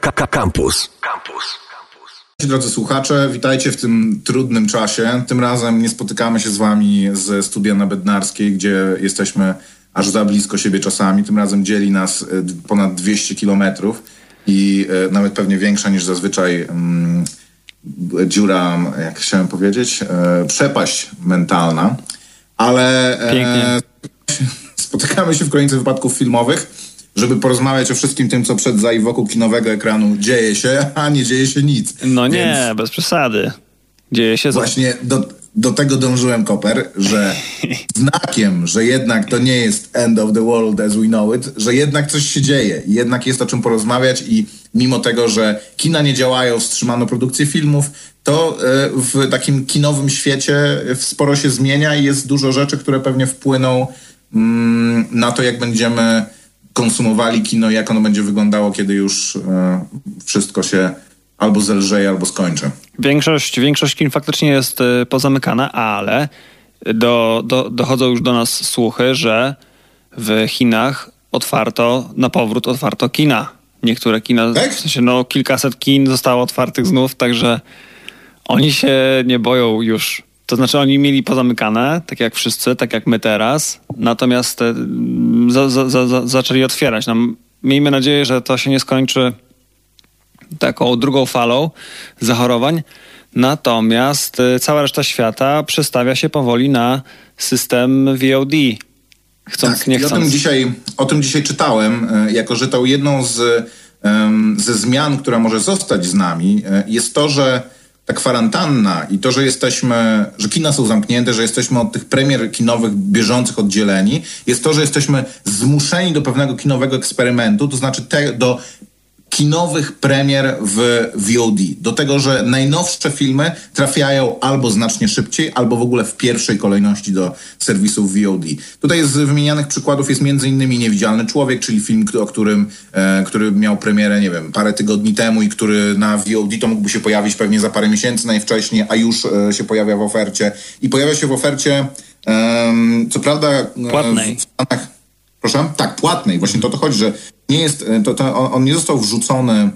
Campus. Campus. Drodzy słuchacze, witajcie w tym trudnym czasie. Tym razem nie spotykamy się z wami ze studia na Bednarskiej, gdzie jesteśmy aż za blisko siebie czasami. Tym razem dzieli nas e, ponad 200 kilometrów i e, nawet pewnie większa niż zazwyczaj mm, dziura, jak chciałem powiedzieć, e, przepaść mentalna. Ale Pięknie. spotykamy się w kolejce wypadków filmowych żeby porozmawiać o wszystkim tym, co przed, za i wokół kinowego ekranu dzieje się, a nie dzieje się nic. No nie, Więc bez przesady. Dzieje się za... Właśnie do, do tego dążyłem, Koper, że znakiem, że jednak to nie jest end of the world as we know it, że jednak coś się dzieje, jednak jest o czym porozmawiać i mimo tego, że kina nie działają, wstrzymano produkcję filmów, to e, w takim kinowym świecie sporo się zmienia i jest dużo rzeczy, które pewnie wpłyną mm, na to, jak będziemy konsumowali kino, jak ono będzie wyglądało, kiedy już e, wszystko się albo zelżeje, albo skończy. Większość, większość kin faktycznie jest y, pozamykana, ale do, do, dochodzą już do nas słuchy, że w Chinach otwarto, na powrót otwarto kina. Niektóre kina, Tak? w sensie no kilkaset kin zostało otwartych znów, także oni się nie boją już. To znaczy oni mieli pozamykane, tak jak wszyscy, tak jak my teraz, natomiast e, za, za, za, za, zaczęli otwierać. No, miejmy nadzieję, że to się nie skończy taką drugą falą zachorowań. Natomiast y, cała reszta świata przestawia się powoli na system VOD. Chcąc, Tak, nie i o tym, chcąc. dzisiaj, o tym dzisiaj czytałem, e, jako że tą jedną z, ze zmian, która może zostać z nami, e, jest to, że ta kwarantanna i to, że jesteśmy, że kina są zamknięte, że jesteśmy od tych premier kinowych bieżących oddzieleni, jest to, że jesteśmy zmuszeni do pewnego kinowego eksperymentu, to znaczy te, do kinowych premier w VOD. Do tego, że najnowsze filmy trafiają albo znacznie szybciej, albo w ogóle w pierwszej kolejności do serwisów VOD. Tutaj z wymienianych przykładów jest między innymi Niewidzialny Człowiek, czyli film, o którym, e, który miał premierę, nie wiem, parę tygodni temu i który na VOD to mógłby się pojawić pewnie za parę miesięcy najwcześniej, a już e, się pojawia w ofercie. I pojawia się w ofercie, em, co prawda... e, Płatnej. W Stanach, Proszę? Tak, płatnej. Właśnie to to chodzi, że nie jest, e, to, to on, on nie został wrzucony e,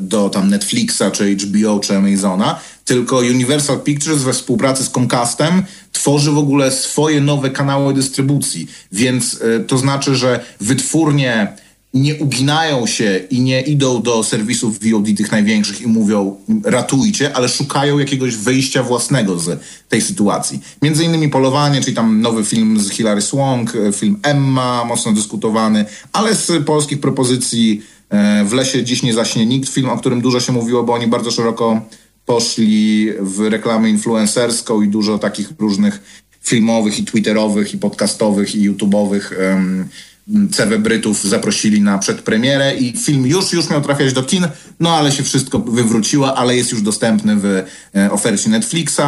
do tam Netflixa, czy HBO, czy Amazona, tylko Universal Pictures we współpracy z Comcastem tworzy w ogóle swoje nowe kanały dystrybucji. Więc e, to znaczy, że wytwórnie nie uginają się i nie idą do serwisów VOD tych największych i mówią ratujcie, ale szukają jakiegoś wyjścia własnego z tej sytuacji. Między innymi Polowanie, czyli tam nowy film z Hilary Swank, e, film Emma, mocno dyskutowany, ale z polskich propozycji e, W lesie dziś nie zaśnie nikt, film, o którym dużo się mówiło, bo oni bardzo szeroko poszli w reklamę influencerską i dużo takich różnych filmowych i twitterowych i podcastowych i youtubowych em, celebrytów zaprosili na przedpremierę i film już, już miał trafiać do kin, no ale się wszystko wywróciło, ale jest już dostępny w e, ofercie Netflixa.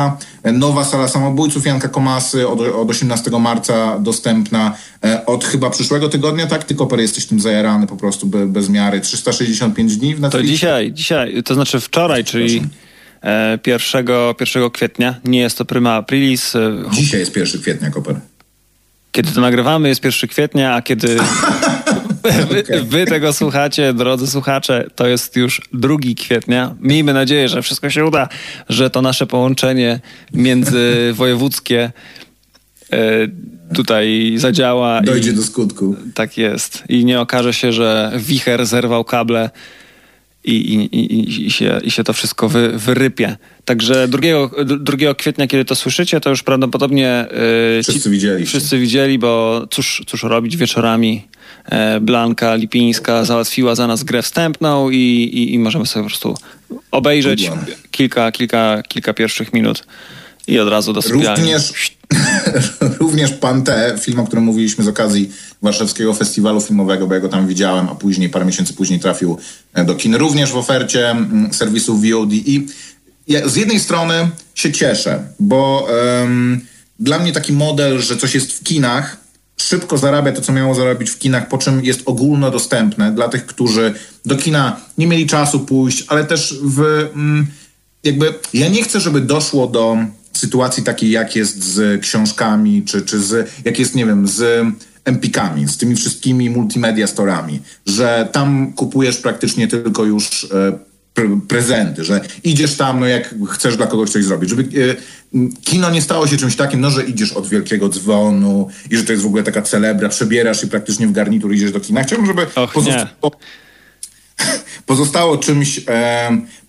E, Nowa sala samobójców Janka Komasy od, od 18 marca dostępna e, od chyba przyszłego tygodnia, tak? Ty, Koper, jesteś tym zajarany po prostu be, bez miary. 365 dni w To Netflixie? dzisiaj, dzisiaj, to znaczy wczoraj, czyli e, 1, 1 kwietnia, nie jest to prima aprilis. Dzisiaj jest 1 kwietnia, Koper. Kiedy to nagrywamy jest 1 kwietnia, a kiedy wy, wy tego słuchacie, drodzy słuchacze, to jest już 2 kwietnia. Miejmy nadzieję, że wszystko się uda, że to nasze połączenie międzywojewódzkie e, tutaj zadziała. Dojdzie i, do skutku. Tak jest. I nie okaże się, że wicher zerwał kable i, i, i, i, się, i się to wszystko wy, wyrypie. Także 2, 2 kwietnia, kiedy to słyszycie, to już prawdopodobnie yy, Wszyscy widzieliście. Wszyscy widzieli, bo cóż, cóż robić wieczorami. E, Blanka Lipińska załatwiła za nas grę wstępną i, i, i możemy sobie po prostu obejrzeć kilka, kilka, kilka pierwszych minut i od razu do sypialni. Również, również Pan T, film, o którym mówiliśmy z okazji Warszawskiego Festiwalu Filmowego, bo ja go tam widziałem, a później, parę miesięcy później trafił e, do kin. Również w ofercie mm, serwisu VOD. I ja z jednej strony się cieszę, bo em, dla mnie taki model, że coś jest w kinach, szybko zarabia to, co miało zarobić w kinach, po czym jest ogólnodostępne dla tych, którzy do kina nie mieli czasu pójść, ale też w... Mm, jakby ja nie chcę, żeby doszło do sytuacji takiej, jak jest z książkami, czy, czy z, jak jest, nie wiem, z empikami, z tymi wszystkimi multimedia storami, że tam kupujesz praktycznie tylko już e, pre prezenty, że idziesz tam, no jak chcesz dla kogoś coś zrobić, żeby e, kino nie stało się czymś takim, no że idziesz od wielkiego dzwonu i że to jest w ogóle taka celebra, przebierasz i praktycznie w garnitur idziesz do kina. Chciałbym, żeby Och, pozostało, pozostało czymś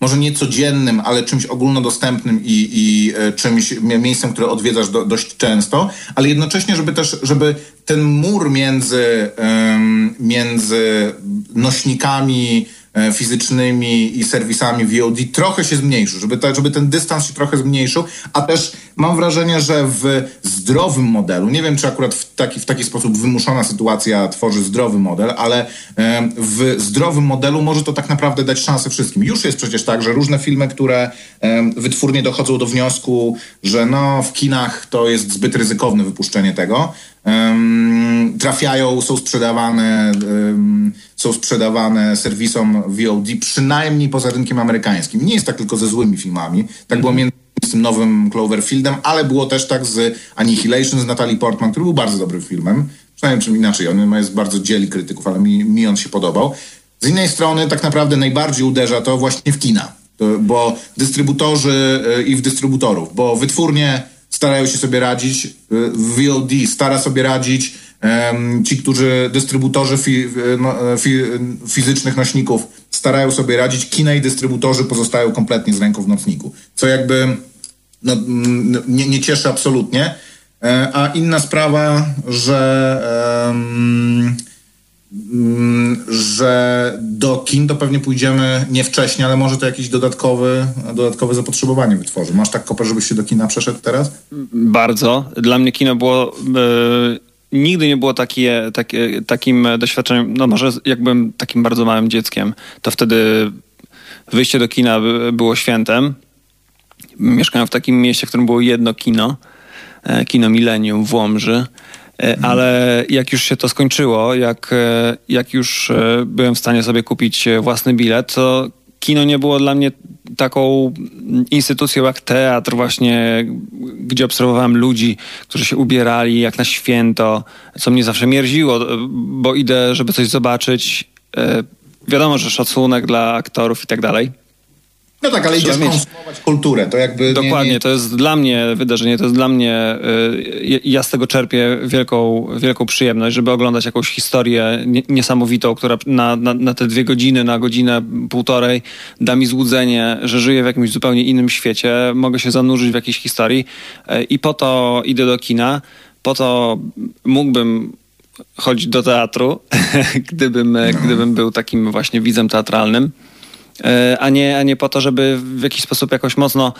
może nie codziennym, ale czymś ogólnodostępnym i, i e, czymś miejscem, które odwiedzasz do, dość często, ale jednocześnie, żeby też, żeby ten mur między, między nośnikami E, fizycznymi i serwisami VOD trochę się zmniejszył, żeby, żeby ten dystans się trochę zmniejszył, a też mam wrażenie, że w zdrowym modelu, nie wiem czy akurat w taki, w taki sposób wymuszona sytuacja tworzy zdrowy model, ale e, w zdrowym modelu może to tak naprawdę dać szansę wszystkim. Już jest przecież tak, że różne filmy, które e, wytwórnie dochodzą do wniosku, że no w kinach to jest zbyt ryzykowne wypuszczenie tego, trafiają, są sprzedawane, są sprzedawane serwisom VOD, przynajmniej poza rynkiem amerykańskim. Nie jest tak tylko ze złymi filmami. Tak było między z tym nowym Cloverfieldem, ale było też tak z Annihilation z Natalie Portman, który był bardzo dobrym filmem. Przynajmniej czym inaczej. On jest bardzo dzieli krytyków, ale mi, mi on się podobał. Z innej strony tak naprawdę najbardziej uderza to właśnie w kina, bo dystrybutorzy e, i w dystrybutorów, bo wytwórnie starają się sobie radzić, y, VOD stara sobie radzić, ci, którzy dystrybutorzy fi, no, e, fi, fizycznych nośników starają sobie radzić, kina i dystrybutorzy pozostają kompletnie z ręką w nocniku, co jakby no, nie, nie cieszy absolutnie. E, a inna sprawa, że Mm, że do kin to pewnie pójdziemy nie wcześniej, ale może to jakieś dodatkowy, dodatkowe zapotrzebowanie wytworzy. Masz tak kopę, żebyś się do kina przeszedł teraz? Bardzo. Dla mnie kino było... Yy, nigdy nie było takie, takie, takim doświadczeniem, no może jak byłem takim bardzo małym dzieckiem, to wtedy wyjście do kina było świętem. Mieszkałem w takim mieście, w którym było jedno kino, e, kino Millennium w Łomży E, ale jak już się to skończyło, jak, e, jak już byłem w stanie sobie kupić własny bilet, to kino nie było dla mnie taką instytucją jak teatr właśnie, gdzie obserwowałem ludzi, którzy się ubierali jak na święto, co mnie zawsze mierziło, bo idę, żeby coś zobaczyć. Wiadomo, że szacunek dla aktorów i tak dalej. No tak, ale idziesz mieć... konsumować kulturę, to jakby... Dokładnie, nie, nie... to jest dla mnie wydarzenie, to jest dla mnie... Y, ja z tego czerpię wielką, wielką przyjemność, żeby oglądać jakąś historię niesamowitą, która na, na, na te dwie godziny, na godzinę, półtorej da mi złudzenie, że żyję w jakimś zupełnie innym świecie, mogę się zanurzyć w jakiejś historii y, i po to idę do kina, po to mógłbym chodzić do teatru, gdybym, no. gdybym był takim właśnie widzem teatralnym. E, a nie, a nie po to, żeby w jakiś sposób jakoś mocno,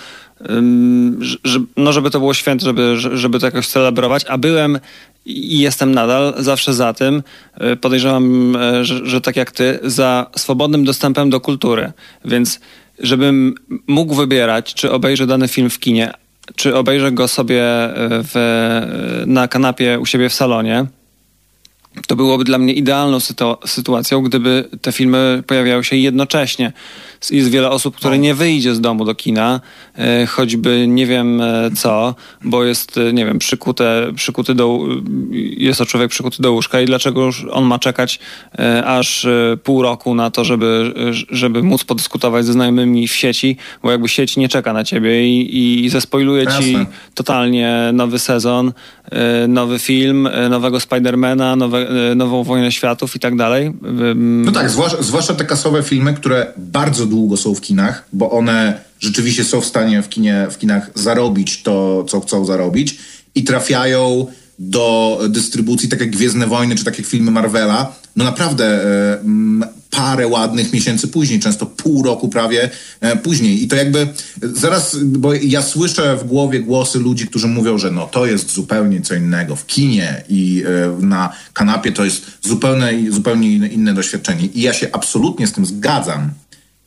no żeby to było święte, żeby, żeby to jakoś celebrować, a byłem i jestem nadal zawsze za tym, e, podejrzewam, e, że, że tak jak ty, za swobodnym dostępem do kultury. Więc żebym mógł wybierać, czy obejrzę dany film w kinie, czy obejrzę go sobie w, na kanapie u siebie w salonie, to byłoby dla mnie idealną sytuacją, gdyby te filmy pojawiały się jednocześnie. Jest wiele osób, które no. nie wyjdzie z domu do kina, e, choćby nie wiem e, co, bo jest, e, nie wiem, przykute, przykuty do, jest to człowiek przykuty do łóżka i dlaczego on ma czekać aż pół roku na to, żeby, żeby móc podyskutować ze znajomymi w sieci, bo jakby sieć nie czeka na ciebie i, i zespoiluje ci totalnie nowy sezon, nowy film, nowego Spidermana, nowe, nową Wojnę Światów i tak dalej. No tak, zwłaszcza, zwłaszcza te kasowe filmy, które bardzo długo są w kinach, bo one rzeczywiście są w stanie w, kinie, w kinach zarobić to, co chcą zarobić i trafiają do dystrybucji, tak jak Gwiezdne Wojny, czy tak jak filmy Marvela, no naprawdę e, parę ładnych miesięcy później, często pół roku prawie e, później. I to jakby zaraz, bo ja słyszę w głowie głosy ludzi, którzy mówią, że no to jest zupełnie co innego. W kinie i e, na kanapie to jest zupełnie, zupełnie inne doświadczenie. I ja się absolutnie z tym zgadzam.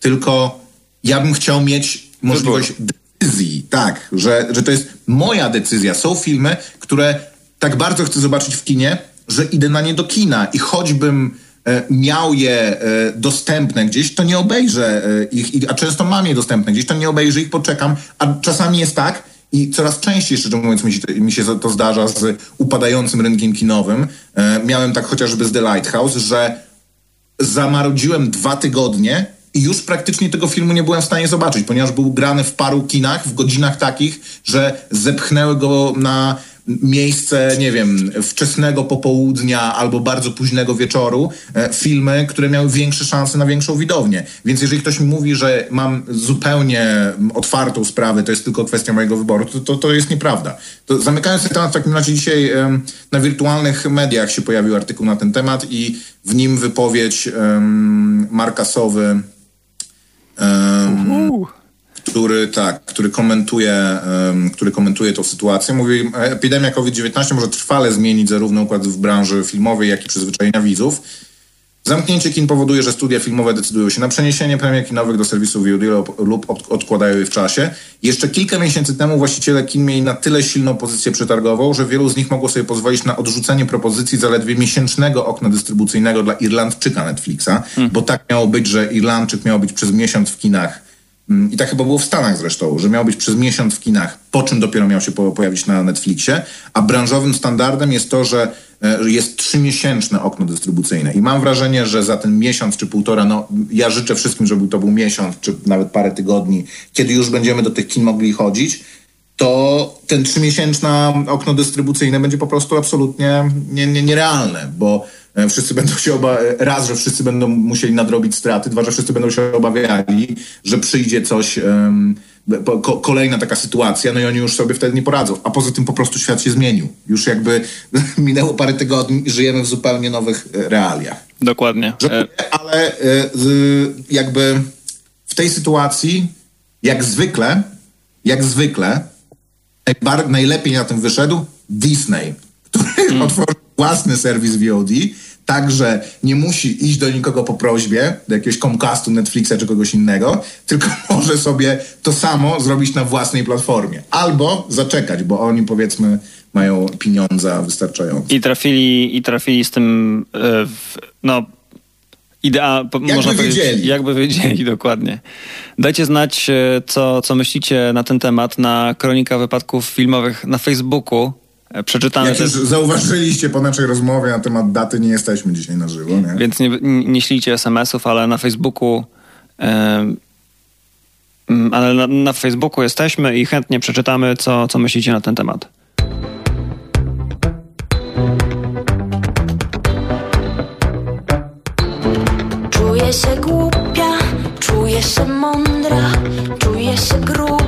Tylko ja bym chciał mieć możliwość decyzji, tak, że, że to jest moja decyzja. Są filmy, które tak bardzo chcę zobaczyć w kinie, że idę na nie do kina i choćbym e, miał je e, dostępne gdzieś, to nie obejrzę e, ich, a często mam je dostępne gdzieś, to nie obejrzę ich, poczekam, a czasami jest tak, i coraz częściej, szczerze mówiąc, mi się, mi się to zdarza z upadającym rynkiem kinowym. Miałem tak chociażby z The Lighthouse, że zamarodziłem dwa tygodnie już praktycznie tego filmu nie byłem w stanie zobaczyć, ponieważ był grany w paru kinach w godzinach takich, że zepchnęły go na miejsce, nie wiem, wczesnego popołudnia albo bardzo późnego wieczoru e, filmy, które miały większe szanse na większą widownię. Więc jeżeli ktoś mi mówi, że mam zupełnie otwartą sprawę, to jest tylko kwestia mojego wyboru, to, to, to jest nieprawda. To zamykając ten temat, w takim razie dzisiaj na wirtualnych mediach się pojawił artykuł na ten temat i w nim wypowiedź um, Marka Sowy um, który tak, który komentuje, um, który komentuje tą sytuację. Mówi, epidemia COVID-19 może trwale zmienić zarówno układ w branży filmowej, jak i przyzwyczajenia widzów. Zamknięcie kin powoduje, że studia filmowe decydują się na przeniesienie premier kinowych do serwisu VOD lub odkładają je w czasie. Jeszcze kilka miesięcy temu właściciele kin mieli na tyle silną pozycję przetargową, że wielu z nich mogło sobie pozwolić na odrzucenie propozycji zaledwie miesięcznego okna dystrybucyjnego dla Irlandczyka Netflixa, hmm. bo tak miało być, że Irlandczyk miał być przez miesiąc w kinach Mm, I tak chyba było w Stanach zresztą, że miał być przez miesiąc w kinach, po czym dopiero miał się pojawić na Netflixie, a branżowym standardem jest to, że jest trzymiesięczne okno dystrybucyjne. I mam wrażenie, że za ten miesiąc czy półtora, no ja życzę wszystkim, żeby to był miesiąc, czy nawet parę tygodni, kiedy już będziemy do tych kin mogli chodzić, to ten trzymiesięczne okno dystrybucyjne będzie po prostu absolutnie nie, nie, nierealne, bo E, wszyscy będą się oba... E, raz, że wszyscy będą musieli nadrobić straty, dwa, że wszyscy będą się obawiali, że przyjdzie coś, ko kolejna taka sytuacja, no i oni już sobie wtedy nie poradzą. A poza tym po prostu świat się zmienił. Już jakby minęło parę tygodni i żyjemy w zupełnie nowych e, realiach. Dokładnie. Że, ale jakby w tej sytuacji, jak zwykle, jak zwykle, najlepiej na tym wyszedł Disney, który mm. otworzył własny serwis VOD, także nie musi iść do nikogo po prośbie, do jakiegoś Comcastu, Netflixa czy kogoś innego, tylko może sobie to samo zrobić na własnej platformie. Albo zaczekać, bo oni powiedzmy mają pieniądze wystarczające. I trafili, i trafili z tym e, w, no idea, jakby można wiedzieli. jakby wiedzieli, dokładnie. Dajcie znać, e, co, co myślicie na ten temat na Kronika Wypadków Filmowych na Facebooku. E, przeczytamy Jak już zauważyliście po naszej rozmowie na temat daty, nie jesteśmy dzisiaj na żywo. Nie? Więc nie, nie ślijcie SMS-ów, ale na Facebooku e, ale na, na, Facebooku jesteśmy i chętnie przeczytamy, co, co myślicie na ten temat. Czuję się głupia, czuję się mądra, czuję się gruba,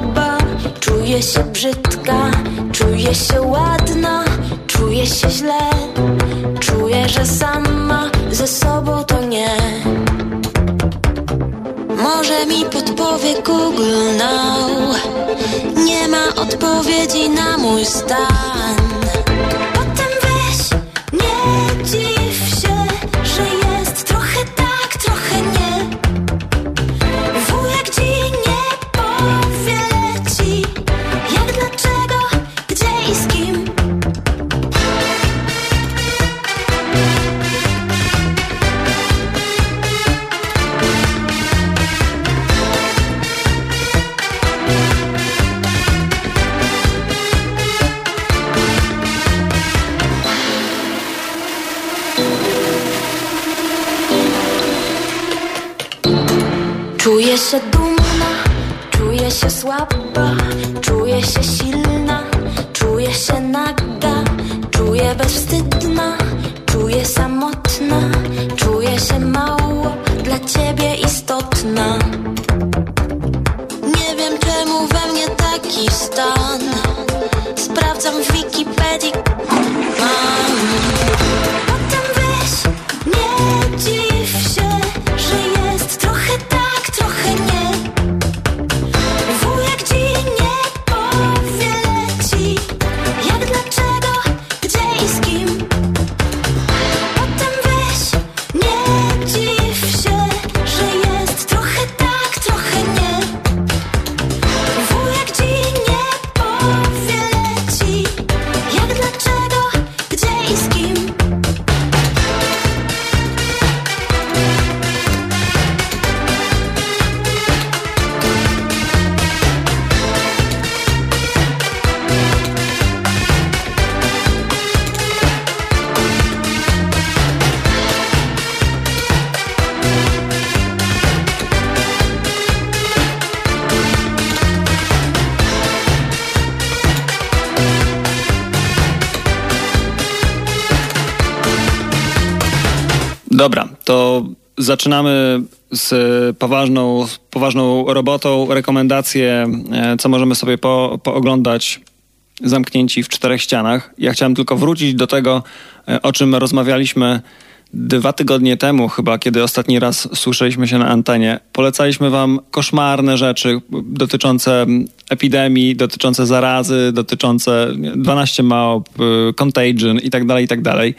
czuję się brzydka Czuję się ładna, czuję się źle. Czuję, że sama ze sobą to nie. Może mi podpowie Google Now Nie ma odpowiedzi na mój stan to zaczynamy z poważną, poważną robotą, rekomendacje, e, co możemy sobie po, pooglądać zamknięci w czterech ścianach. Ja chciałem tylko wrócić do tego, e, o czym rozmawialiśmy dwa tygodnie temu, chyba kiedy ostatni raz słyszeliśmy się na antenie. Polecaliśmy wam koszmarne rzeczy dotyczące epidemii, dotyczące zarazy, dotyczące 12 małp, e, contagion i tak dalej, i tak dalej.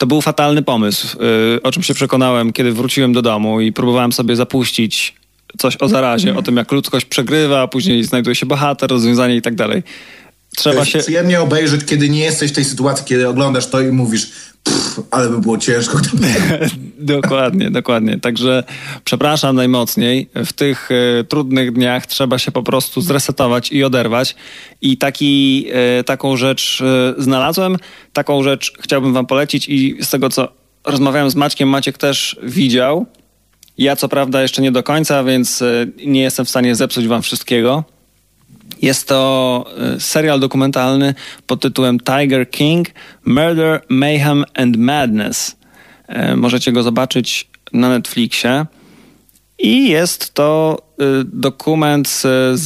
To był fatalny pomysł, y, o czym się przekonałem, kiedy wróciłem do domu i próbowałem sobie zapuścić coś o zarazie, o tym jak ludzkość przegrywa, później znajduje się bohater, rozwiązanie i tak dalej. Trzeba się... Przyjemnie obejrzeć, kiedy nie jesteś w tej sytuacji, kiedy oglądasz to i mówisz, pff, ale by było ciężko. dokładnie, dokładnie. Także przepraszam najmocniej. W tych y, trudnych dniach trzeba się po prostu zresetować i oderwać. I taki, y, taką rzecz y, znalazłem, taką rzecz chciałbym wam polecić i z tego, co rozmawiałem z Maćkiem, Maciek też widział. Ja co prawda jeszcze nie do końca, więc nie jestem w stanie zepsuć wam wszystkiego. Jest to e, serial dokumentalny pod tytułem Tiger King Murder, Mayhem and Madness. E, możecie go zobaczyć na Netflixie. I jest to e, dokument z,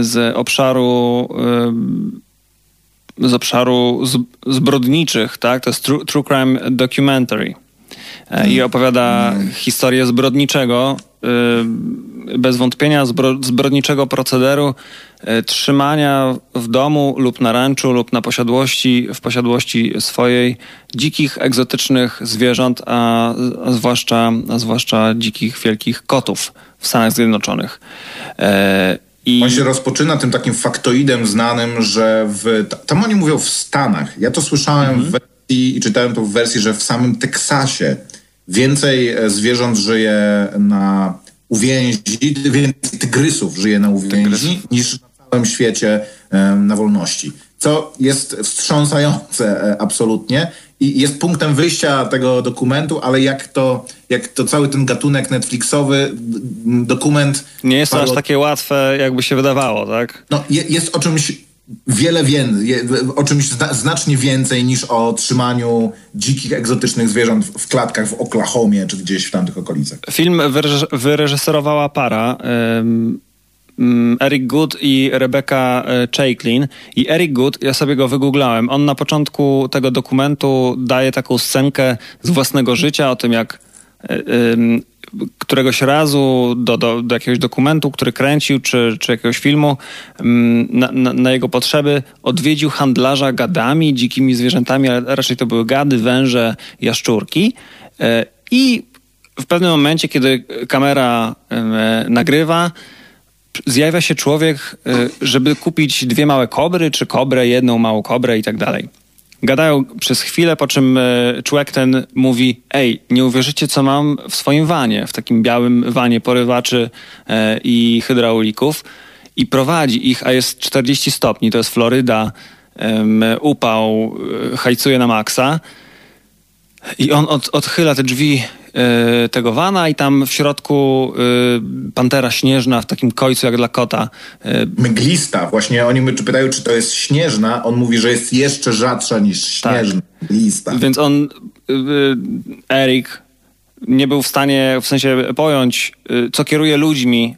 z obszaru z obszaru zbrodniczych, tak? To jest true, true crime documentary. I opowiada historię zbrodniczego Y, bez wątpienia zbrodniczego procederu y, trzymania w domu lub na ranczu lub na posiadłości, w posiadłości swojej dzikich, egzotycznych zwierząt, a, a, zwłaszcza, a zwłaszcza dzikich, wielkich kotów w Stanach Zjednoczonych. E, i... On się rozpoczyna tym takim faktoidem znanym, że w, tam oni mówią w Stanach. Ja to słyszałem mhm. w wersji i czytałem to w wersji, że w samym Teksasie Więcej e, zwierząt żyje na uwięzi, więcej tygrysów żyje na uwięzi niż na całym świecie na wolności. Co jest wstrząsające e, absolutnie i jest punktem wyjścia tego dokumentu, ale jak to, jak to cały ten gatunek Netflixowy, dokument... Nie jest to aż takie łatwe, jakby się wydawało, tak? No, jest o czymś wiele więcej, o czymś znacznie więcej niż o trzymaniu dzikich, egzotycznych zwierząt w klatkach w Oklahomie czy gdzieś w tamtych okolicach. Film wyreżyserowała para. Eric Good i Rebecca e, Chaiklin. I Eric Good, ja sobie go wygooglałem, on na początku tego dokumentu daje taką scenkę z własnego życia o tym, jak e, któregoś razu do, do, do, jakiegoś dokumentu, który kręcił, czy, czy jakiegoś filmu, mm, na, na, na, jego potrzeby odwiedził handlarza gadami, dzikimi zwierzętami, ale raczej to były gady, węże, jaszczurki. E, I w pewnym momencie, kiedy kamera e, nagrywa, zjawia się człowiek, e, żeby kupić dwie małe kobry, czy kobrę, jedną małą kobrę i tak dalej. Gadają przez chwilę, po czym e, człowiek ten mówi: Ej, nie uwierzycie, co mam w swoim wanie, w takim białym wanie porywaczy e, i hydraulików. I prowadzi ich, a jest 40 stopni, to jest Floryda, upał, e, hajcuje na maksa. I on od, odchyla te drzwi tego wana i tam w środku y, pantera śnieżna w takim końcu jak dla kota. Y. Mglista. Właśnie oni mnie pytają, czy to jest śnieżna. On mówi, że jest jeszcze rzadsza niż tak. śnieżna. Tak. Mglista. Więc on, Erik, nie był w stanie w sensie pojąć, co kieruje ludźmi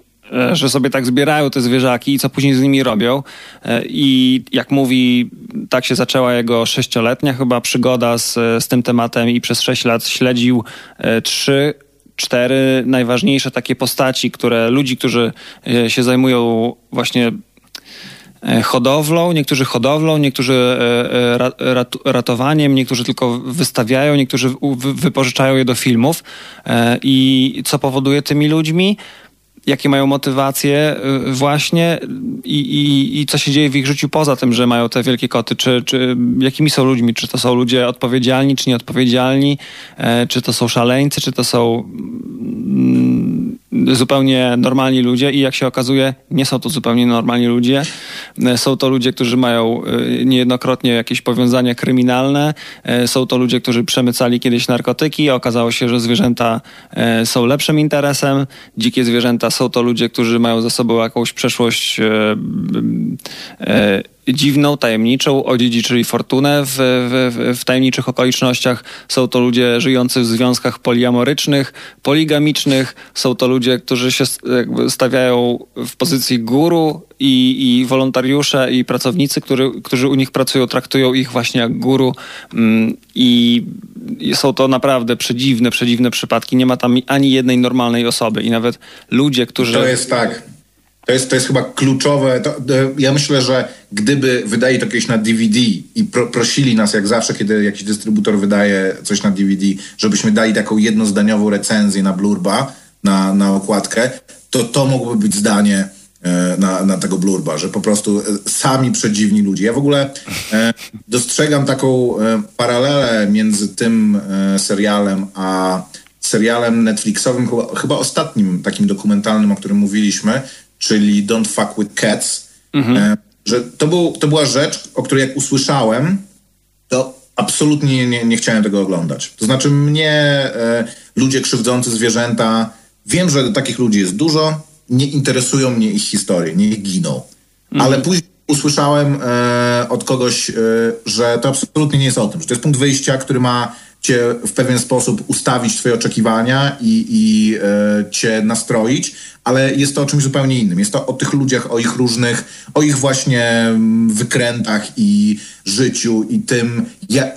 że sobie tak zbierają te zwierzaki i co później z nimi robią. E, I jak mówi, tak się zaczęła jego sześcioletnia chyba przygoda z, z tym tematem i przez sześć lat śledził e, trzy cztery najważniejsze takie postaci, które ludzi, którzy się zajmują właśnie hodowlą, niektórzy hodowlą, niektórzy ratowaniem, niektórzy tylko wystawiają, niektórzy wypożyczają je do filmów. I co powoduje tymi ludźmi? Jakie mają motywacje y, właśnie i, i, i co się dzieje w ich życiu poza tym, że mają te wielkie koty, czy, czy jakimi są ludźmi, czy to są ludzie odpowiedzialni, czy nieodpowiedzialni, e, czy to są szaleńcy, czy to są mm, zupełnie normalni ludzie i jak się okazuje, nie są to zupełnie normalni ludzie. E, są to ludzie, którzy mają e, niejednokrotnie jakieś powiązania kryminalne. E, są to ludzie, którzy przemycali kiedyś narkotyki. Okazało się, że zwierzęta są lepszym interesem. Dzikie zwierzęta są to ludzie, którzy mają za sobą jakąś przeszłość dziwną, tajemniczą, odziedziczyli fortunę w, w, w, tajemniczych okolicznościach. Są to ludzie żyjący w związkach poliamorycznych, poligamicznych. Są to ludzie, którzy się stawiają w pozycji guru i, i wolontariusze i pracownicy, który, którzy u nich pracują, traktują ich właśnie jak guru mm, i są to naprawdę przedziwne, przedziwne przypadki. Nie ma tam ani jednej normalnej osoby i nawet ludzie, którzy... To jest tak. To jest, to jest chyba kluczowe. To, ja myślę, że gdyby wydali to kiedyś na DVD i pro, prosili nas, jak zawsze, kiedy jakiś dystrybutor wydaje coś na DVD, żebyśmy dali taką jednozdaniową recenzję na blurba, na, na okładkę, to to mogłoby być zdanie e, na, na tego blurba, że po prostu e, sami przedziwni ludzie. Ja w ogóle e, dostrzegam taką paralelę między tym serialem a serialem Netflixowym, chyba ostatnim takim dokumentalnym, o którym mówiliśmy, czyli Don't Fuck With Cats, mhm. E, że to, był, to była rzecz, o której jak usłyszałem, to absolutnie nie, nie chciałem tego oglądać. To znaczy mnie e, ludzie krzywdzący zwierzęta, wiem, że takich ludzi jest dużo, nie interesują mnie ich historie, nie giną. Mhm. Ale później usłyszałem e, od kogoś, e, że to absolutnie nie jest o tym, że to jest punkt wyjścia, który ma cię w pewien sposób ustawić twoje oczekiwania i, i e, cię nastroić, ale jest to o czymś zupełnie innym. Jest to o tych ludziach, o ich różnych, o ich właśnie mm, wykrętach i życiu i tym, jak,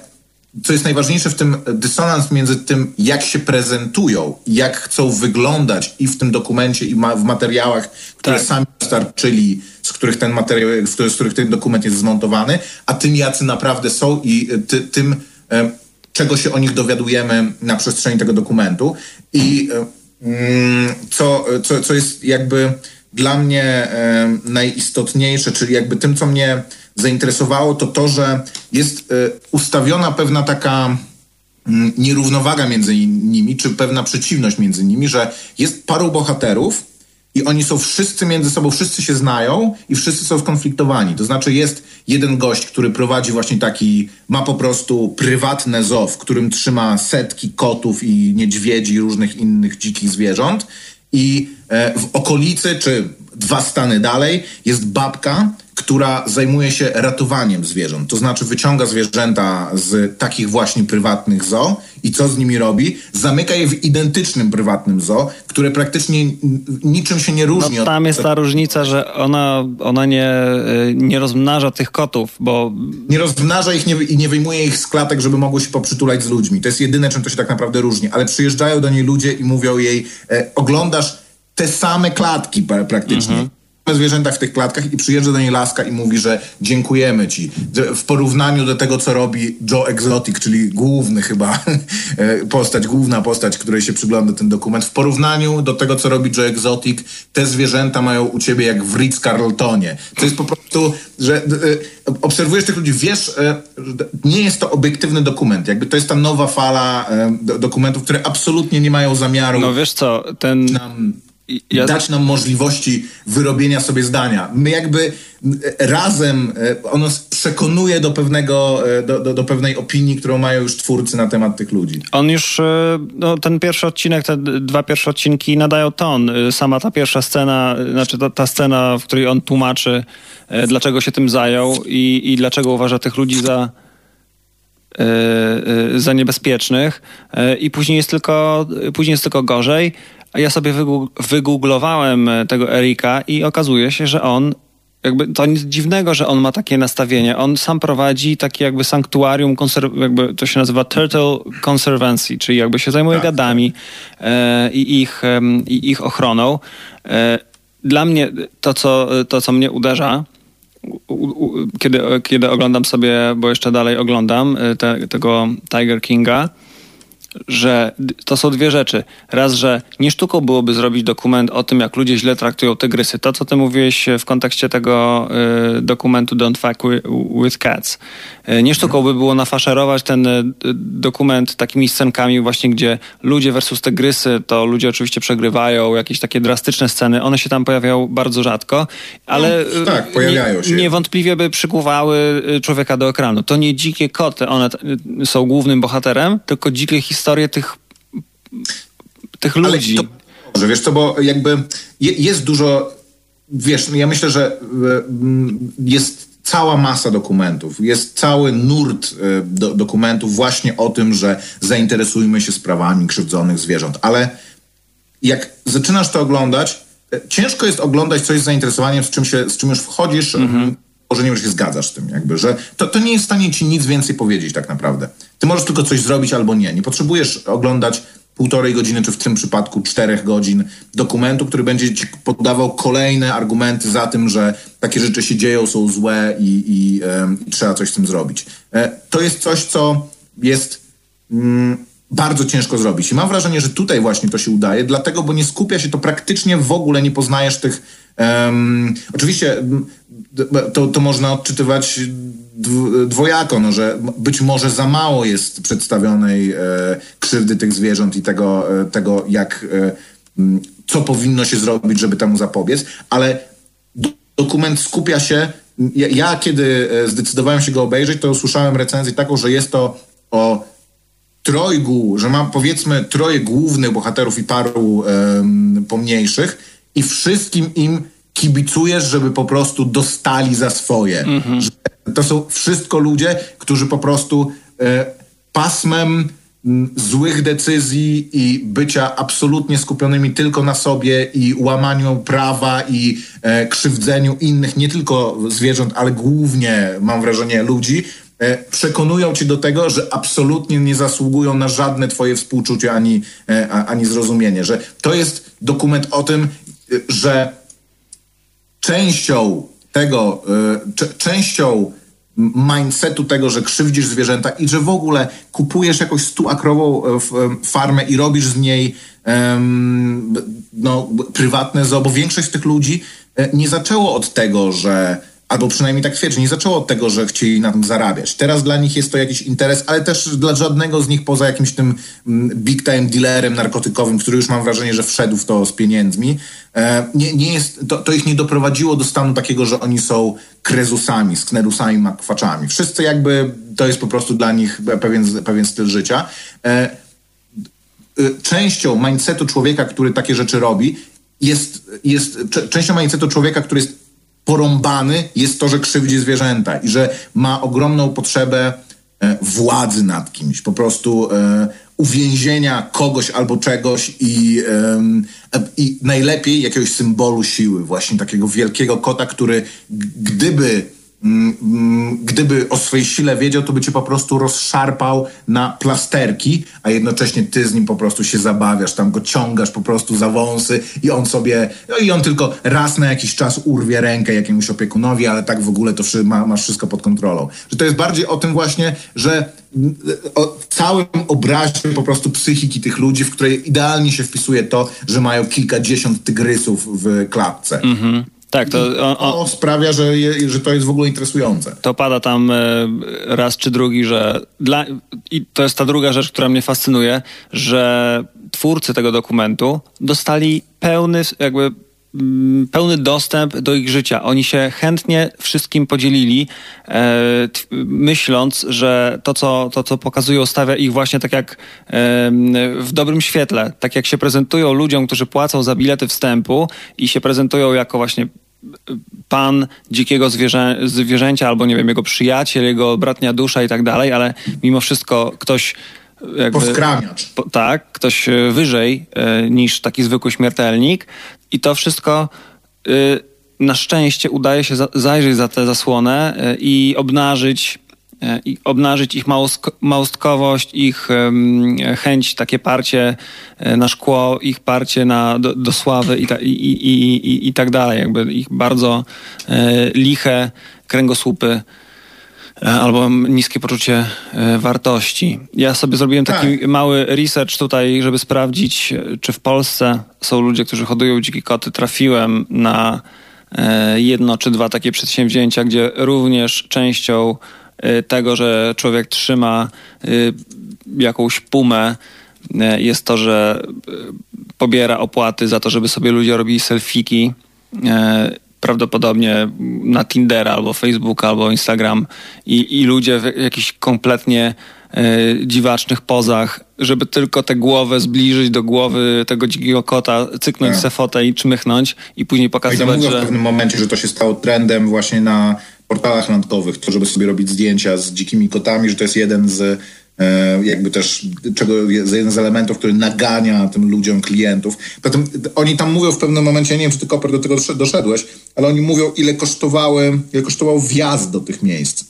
co jest najważniejsze w tym dysonans między tym, jak się prezentują, jak chcą wyglądać i w tym dokumencie, i ma, w materiałach, które tak. sami dostarczyli, z których ten materiał, z których ten dokument jest zmontowany, a tym, jacy naprawdę są i ty, tym, e, czego się o nich dowiadujemy na przestrzeni tego dokumentu. I e, Mm, co, co, co jest jakby dla mnie najistotniejsze, czyli jakby tym, co mnie zainteresowało, to to, że jest e, ustawiona pewna taka mm, nierównowaga między nimi, czy pewna przeciwność między nimi, że jest paru bohaterów, i oni są wszyscy między sobą, wszyscy się znają i wszyscy są skonfliktowani. To znaczy jest jeden gość, który prowadzi właśnie taki, ma po prostu prywatne zoo, w którym trzyma setki kotów i niedźwiedzi i różnych innych dzikich zwierząt i e, w okolicy, czy dwa stany dalej, jest babka, która zajmuje się ratowaniem zwierząt. To znaczy wyciąga zwierzęta z takich właśnie prywatnych zoo i co z nimi robi? Zamyka je w identycznym prywatnym zoo, które praktycznie niczym się nie różni. No, tam jest ta różnica, że ona, ona nie, y, nie rozmnaża tych kotów, bo... Nie rozmnaża ich nie, i nie wyjmuje ich z klatek, żeby mogły się poprzytulać z ludźmi. To jest jedyne, czym to się tak naprawdę różni. Ale przyjeżdżają do niej ludzie i mówią jej, e, oglądasz te same klatki praktycznie. Mhm zwierzęta w tych klatkach i przyjeżdża do niej laska i mówi, że dziękujemy ci. W porównaniu do tego, co robi Joe Exotic, czyli główny chyba e, postać, główna postać, której się przygląda ten dokument, w porównaniu do tego, co robi Joe Exotic, te zwierzęta mają u ciebie jak w Ritz-Carltonie. To jest po prostu, że e, obserwujesz tych ludzi, wiesz, e, nie jest to obiektywny dokument. Jakby to jest ta nowa fala dokumentów, które absolutnie nie mają zamiaru... No wiesz co, ten... Nam ja... dać nam możliwości wyrobienia sobie zdania. My jakby razem, e, ono przekonuje do pewnego, e, do, do, do, pewnej opinii, którą mają już twórcy na temat tych ludzi. On już, e, no, ten pierwszy odcinek, te dwa pierwsze odcinki nadają ton. Sama ta pierwsza scena, znaczy ta, ta scena, w której on tłumaczy, dlaczego się tym zajął i, i dlaczego uważa tych ludzi za za niebezpiecznych i później jest tylko, później jest tylko gorzej ja sobie wygooglowałem e, tego Erika i okazuje się, że on jakby to nic dziwnego, że on ma takie nastawienie. On sam prowadzi takie jakby sanktuarium, jakby to się nazywa Turtle Conservancy, czyli jakby się zajmuje tak. gadami e, i, ich, e, i ich ochroną. E, dla mnie to, co, to, co mnie uderza, u, u, kiedy, kiedy oglądam sobie, bo jeszcze dalej oglądam e, te, tego Tiger Kinga, że to są dwie rzeczy. Raz, że nie sztuką byłoby zrobić dokument o tym, jak ludzie źle traktują tygrysy. To, co ty mówiłeś w kontekście tego y, dokumentu Don't Fuck with Cats. Y, nie sztuką by było nafaszerować ten y, dokument takimi scenkami właśnie, gdzie ludzie versus tygrysy, to ludzie oczywiście przegrywają, jakieś takie drastyczne sceny. One się tam pojawiają bardzo rzadko, ale no, tak, pojawiają się. niewątpliwie by przykuwały człowieka do ekranu. To nie dzikie koty, one są głównym bohaterem, tylko dzikie historie historię tych, tych ludzi. To, wiesz co, bo jakby jest dużo, wiesz, ja myślę, że e, jest cała masa dokumentów, jest cały nurt e, do, dokumentów właśnie o tym, że zainteresujmy się sprawami krzywdzonych zwierząt. Ale jak zaczynasz to oglądać, e, ciężko jest oglądać coś z zainteresowaniem, z czym, się, z czym już wchodzisz, mhm. Może nie się zgadzasz z tym, jakby, że to, to nie jest w stanie ci nic więcej powiedzieć tak naprawdę. Ty możesz tylko coś zrobić albo nie. Nie potrzebujesz oglądać półtorej godziny, czy w tym przypadku czterech godzin dokumentu, który będzie ci podawał kolejne argumenty za tym, że takie rzeczy się dzieją, są złe i, i, i trzeba coś z tym zrobić. E, to jest coś, co jest mm, bardzo ciężko zrobić. I mam wrażenie, że tutaj właśnie to się udaje, dlatego, bo nie skupia się to praktycznie w ogóle, nie poznajesz tych. Um, oczywiście to, to można odczytywać dwojako, no, że być może za mało jest przedstawionej e, krzywdy tych zwierząt i tego, e, tego jak, e, co powinno się zrobić, żeby temu zapobiec, ale do, dokument skupia się, ja, ja, kiedy e, zdecydowałem się go obejrzeć, to usłyszałem recenzję taką, że jest to o trojgu, że mam powiedzmy troje głównych bohaterów i paru pomniejszych i wszystkim im kibicujesz, żeby po prostu dostali za swoje. Mm-hmm. To są wszystko ludzie, którzy po prostu e, pasmem m, złych decyzji i bycia absolutnie skupionymi tylko na sobie i łamaniu prawa i e, krzywdzeniu innych, nie tylko zwierząt, ale głównie, mam wrażenie, ludzi, przekonują cię do tego, że absolutnie nie zasługują na żadne twoje współczucie ani, e, ani zrozumienie. Że to jest dokument o tym, e, że częścią tego, y, częścią mindsetu tego, że krzywdzisz zwierzęta i że w ogóle kupujesz jakąś stuakrową e, farmę i robisz z niej no, prywatne zoo, bo większość z tych ludzi e, nie zaczęło od tego, że albo przynajmniej tak twierdzi, nie zaczęło od tego, że chcieli na tym zarabiać. Teraz dla nich jest to jakiś interes, ale też dla żadnego z nich poza jakimś tym mm, big time dealerem narkotykowym, który już mam wrażenie, że wszedł w to z pieniędzmi, e, nie, nie jest, to, to ich nie doprowadziło do stanu takiego, że oni są krezusami, sknerusami, makwaczami. Wszyscy jakby, to jest po prostu dla nich pewien, pewien styl życia. E, y, częścią mindsetu człowieka, który takie rzeczy robi, jest, jest częścią mindsetu człowieka, który jest porąbany jest to, że krzywdzi zwierzęta i że ma ogromną potrzebę e, władzy nad kimś, po prostu e, uwięzienia kogoś albo czegoś i, e, i najlepiej jakiegoś symbolu siły, właśnie takiego wielkiego kota, który gdyby gdyby o swojej sile wiedział, to by cię po prostu rozszarpał na plasterki, a jednocześnie ty z nim po prostu się zabawiasz, tam go ciągasz po prostu za wąsy i on sobie, no i on tylko raz na jakiś czas urwie rękę jakiemuś opiekunowi, ale tak w ogóle to ma, masz wszystko pod kontrolą. Że to jest bardziej o tym właśnie, że mm, o całym obrazie po prostu psychiki tych ludzi, w której idealnie się wpisuje to, że mają kilkadziesiąt tygrysów w klatce. Mhm. Tak, to, on, on, to sprawia, że, je, że to jest w ogóle interesujące. To pada tam e, raz czy drugi, że dla, i to jest ta druga rzecz, która mnie fascynuje, że twórcy tego dokumentu dostali pełny jakby pełny dostęp do ich życia. Oni się chętnie wszystkim podzielili, e, myśląc, że to co, to, co pokazują, stawia ich właśnie tak jak e, w dobrym świetle. Tak jak się prezentują ludziom, którzy płacą za bilety wstępu i się prezentują jako właśnie pan dzikiego zwierzę, zwierzęcia, albo nie wiem, jego przyjaciel, jego bratnia dusza i tak dalej, ale mimo wszystko ktoś jakby, Poskramiacz. Po, tak, ktoś e, wyżej e, niż taki zwykły śmiertelnik i to wszystko e, na szczęście udaje się za, zajrzeć za tę zasłonę i obnażyć i obnażyć ich małostkowość, ich chęć, takie parcie na szkło, ich parcie na, do, do sławy i, ta, i, i, i, i tak dalej. Jakby ich bardzo e, liche kręgosłupy albo niskie poczucie wartości. Ja sobie zrobiłem taki tak. mały research tutaj, żeby sprawdzić, czy w Polsce są ludzie, którzy hodują dzikie koty. Trafiłem na jedno czy dwa takie przedsięwzięcia, gdzie również częścią tego, że człowiek trzyma jakąś pumę, jest to, że pobiera opłaty za to, żeby sobie ludzie robili selfiki. Prawdopodobnie na Tindera albo Facebook albo Instagram i, i ludzie w jakichś kompletnie dziwacznych pozach, żeby tylko tę głowę zbliżyć do głowy tego dzikiego kota, cyknąć tak. se fotę i czmychnąć i później pokazywać, I że... w pewnym momencie, że to się stało trendem właśnie na portalach randkowych, to żeby sobie robić zdjęcia z dzikimi kotami, że to jest jeden z jakby też czego, jeden z elementów, który nagania tym ludziom klientów. Potem oni tam mówią w pewnym momencie, nie wiem, czy ty Koper do tego doszedłeś, ale oni mówią, ile kosztowały, ile kosztował wjazd do tych miejsc.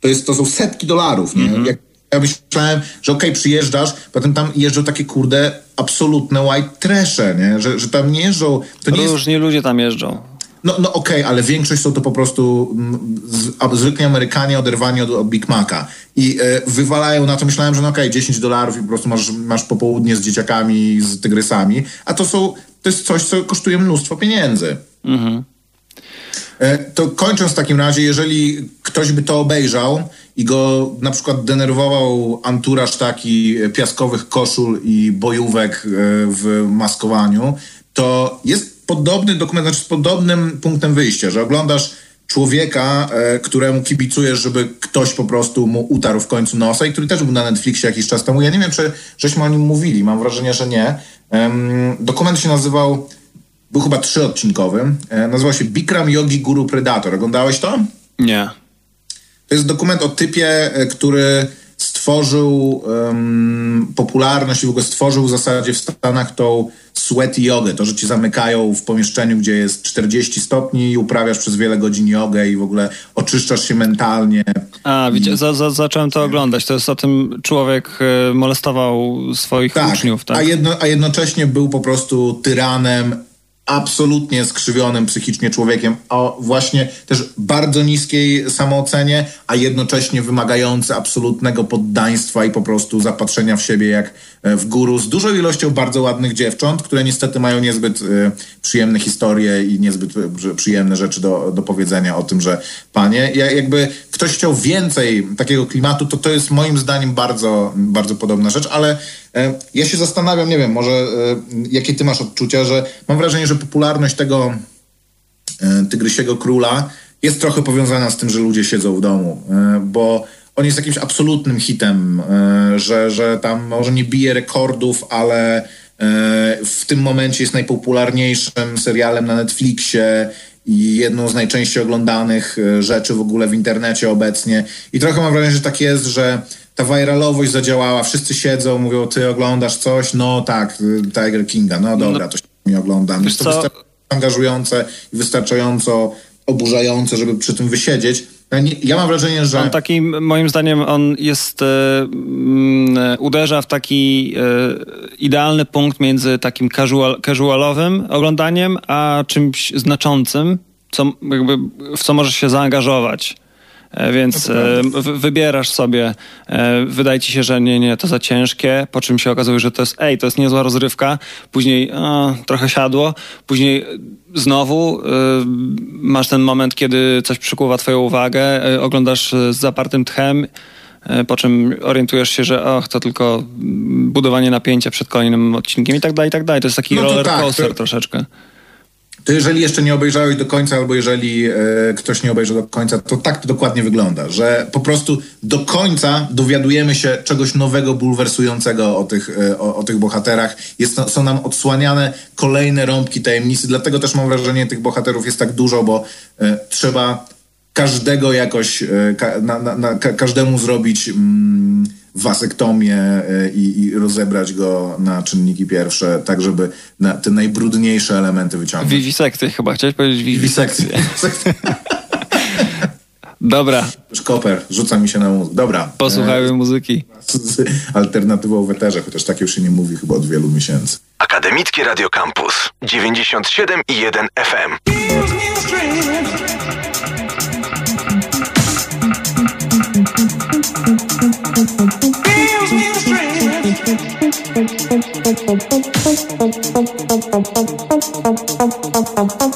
To, jest, to są setki dolarów, nie? Mm -hmm. Jak ja myślałem, że okej, okay, przyjeżdżasz, potem tam jeżdżą takie kurde absolutne white trashe, nie? Że, że tam nie jeżdżą... To nie Różni jest... ludzie tam jeżdżą. No, no okej, okay, ale większość są to po prostu mm, z, zwykli Amerykanie oderwani od, od Big Maca i e, wywalają na to, myślałem, że no okej, okay, 10 dolarów i po prostu masz, masz popołudnie z dzieciakami, z tygrysami, a to są, to jest coś, co kosztuje mnóstwo pieniędzy. Mhm. E, to kończąc w takim razie, jeżeli ktoś by to obejrzał i go na przykład denerwował anturaż taki piaskowych koszul i bojówek e, w maskowaniu, to jest podobny dokument, znaczy z podobnym punktem wyjścia, że oglądasz człowieka, e, któremu kibicujesz, żeby ktoś po prostu mu utarł w końcu nosa i który też był na Netflixie jakiś czas temu. Ja nie wiem, czy żeśmy o nim mówili, mam wrażenie, że nie. Dokument się nazywał był chyba trzyodcinkowy. E, nazywał się Bikram Yogi Guru Predator. Oglądałeś to? Nie. To jest dokument o typie, e, który stworzył um, popularność i w ogóle stworzył w zasadzie w Stanach tą sweaty jogę. To, że ci zamykają w pomieszczeniu, gdzie jest 40 stopni i uprawiasz przez wiele godzin jogę i w ogóle oczyszczasz się mentalnie. A, widzicie, za, za, zacząłem to oglądać. To jest o tym człowiek e, molestował swoich tak, uczniów, tak? A, jedno, a jednocześnie był po prostu tyranem, absolutnie skrzywionym psychicznie człowiekiem, o właśnie też bardzo niskiej samoocenie, a jednocześnie wymagający absolutnego poddaństwa i po prostu zapatrzenia w siebie jak e, w guru, z dużą ilością bardzo ładnych dziewcząt, które niestety mają niezbyt y, przyjemne historie i niezbyt y, przyjemne rzeczy do, do powiedzenia o tym, że panie, ja, jakby ktoś chciał więcej takiego klimatu, to to jest moim zdaniem bardzo, bardzo podobna rzecz, ale ja się zastanawiam, nie wiem, może e, jakie ty masz odczucia, że mam wrażenie, że popularność tego e, Tygrysiego Króla jest trochę powiązana z tym, że ludzie siedzą w domu, bo on jest jakimś absolutnym hitem, że, że tam może nie bije rekordów, ale w tym momencie jest najpopularniejszym serialem na Netflixie i jedną z najczęściej oglądanych e, rzeczy w ogóle w internecie obecnie. I trochę mam wrażenie, że tak jest, że ta viralowość zadziałała, wszyscy siedzą, mówią, ty oglądasz coś? No tak, Tiger Kinga, no dobra, no, to się nie oglądam. Jest to wystarczająco angażujące i wystarczająco oburzające, żeby przy tym wysiedzieć. Ja mam wrażenie, że. On taki, moim zdaniem, on jest. E, mm, uderza w taki e, idealny punkt między takim casual, casualowym oglądaniem, a czymś znaczącym, co, jakby, w co możesz się zaangażować. E, więc no wybierasz sobie, wydaje ci się, że nie, nie, to za ciężkie, po czym się okazuje, że to jest, ej, to jest niezła rozrywka, później o, trochę siadło, później znowu masz ten moment, kiedy coś przykuwa twoją uwagę, oglądasz z zapartym tchem, po czym orientujesz się, że och, to tylko budowanie napięcia przed kolejnym odcinkiem i tak dalej, i tak dalej. To jest taki no roller tak, coaster tak, troszeczkę to jeżeli jeszcze nie obejrzałeś do końca, albo jeżeli e, ktoś nie obejrzy do końca, to tak to dokładnie wygląda, że po prostu do końca dowiadujemy się czegoś nowego, bulwersującego o tych, e, o, o, tych bohaterach. Jest, są nam odsłaniane kolejne rąbki tajemnicy, dlatego też mam wrażenie, tych bohaterów jest tak dużo, bo e, trzeba każdego jakoś, e, ka, na, na, na, każdemu zrobić... Mm, wasektomię e, i, i rozebrać go na czynniki pierwsze, tak żeby na te najbrudniejsze elementy wyciągnąć. Wiwisekcję chyba, chciałeś powiedzieć wiwisekcję. Dobra. Koper, rzuca mi się na mózg. Dobra. Posłuchajmy e, muzyki. Z alternatywą w eterze, chociaż tak już się nie mówi chyba od wielu miesięcy. Akademicki Radio Campus 97 i 1 FM. Thank you. Thank you.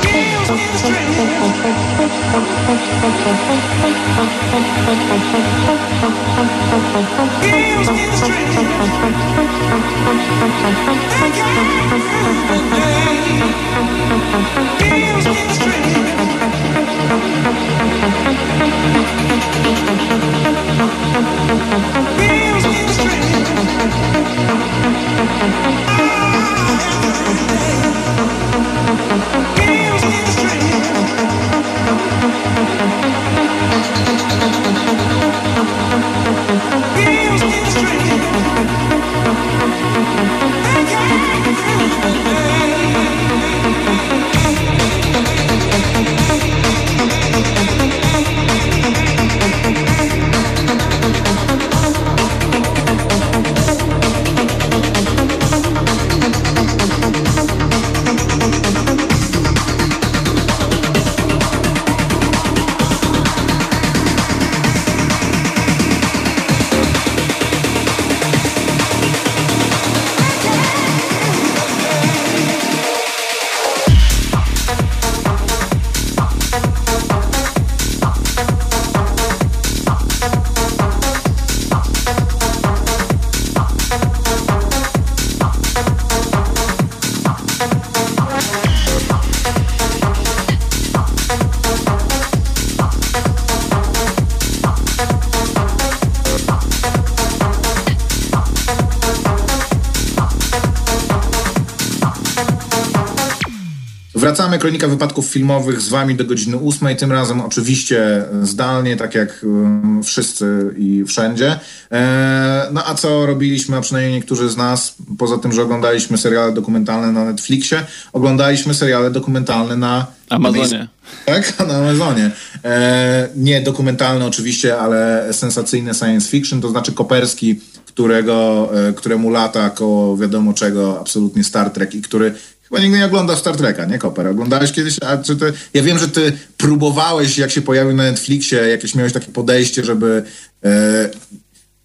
Wracamy, Kronika Wypadków Filmowych z Wami do godziny ósmej, tym razem oczywiście zdalnie, tak jak um, wszyscy i wszędzie. E, no a co robiliśmy, a przynajmniej niektórzy z nas, poza tym, że oglądaliśmy seriale dokumentalne na Netflixie, oglądaliśmy seriale dokumentalne na Amazonie. Tak, na Amazonie. E, nie dokumentalne oczywiście, ale sensacyjne science fiction, to znaczy Koperski, którego, e, któremu lata koło wiadomo czego absolutnie Star Trek i który Chyba nigdy nie oglądasz Star Treka, nie Koper? Oglądałeś kiedyś, a czy ty... Ja wiem, że ty próbowałeś, jak się pojawił na Netflixie, jakieś miałeś takie podejście, żeby e,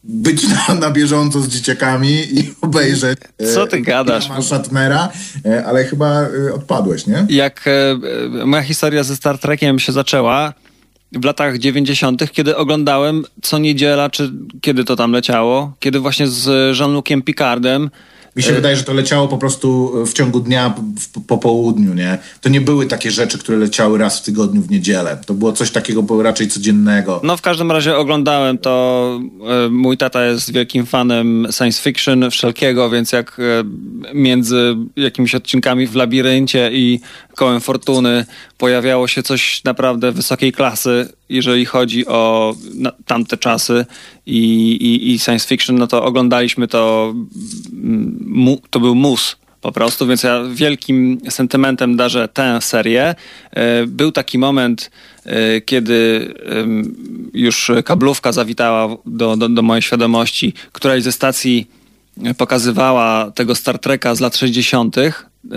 być na, na bieżąco z dzieciakami i obejrzeć... E, Co ty gadasz? Shatnera, e, ale chyba e, odpadłeś, nie? Jak e, moja historia ze Star Trekiem się zaczęła, w latach 90., kiedy oglądałem co niedziela, czy kiedy to tam leciało, kiedy właśnie z Jean-Luciem Picardem mi się e, wydaje, że to leciało po prostu w ciągu dnia po południu, nie? To nie były takie rzeczy, które leciały raz w tygodniu w niedzielę. To było coś takiego raczej codziennego. No w każdym razie oglądałem to. E, mój tata jest wielkim fanem science fiction wszelkiego, więc jak e, między jakimiś odcinkami w Labiryncie i Kołem Fortuny pojawiało się coś naprawdę wysokiej klasy, jeżeli chodzi o tamte czasy i, i, i science fiction, no to oglądaliśmy to, mm, to był mus po prostu, więc ja wielkim sentymentem darzę tę serię. E, był taki moment, e, kiedy już kablówka zawitała do, do, do mojej świadomości, któraś ze stacji pokazywała tego Star Treka z lat 60.,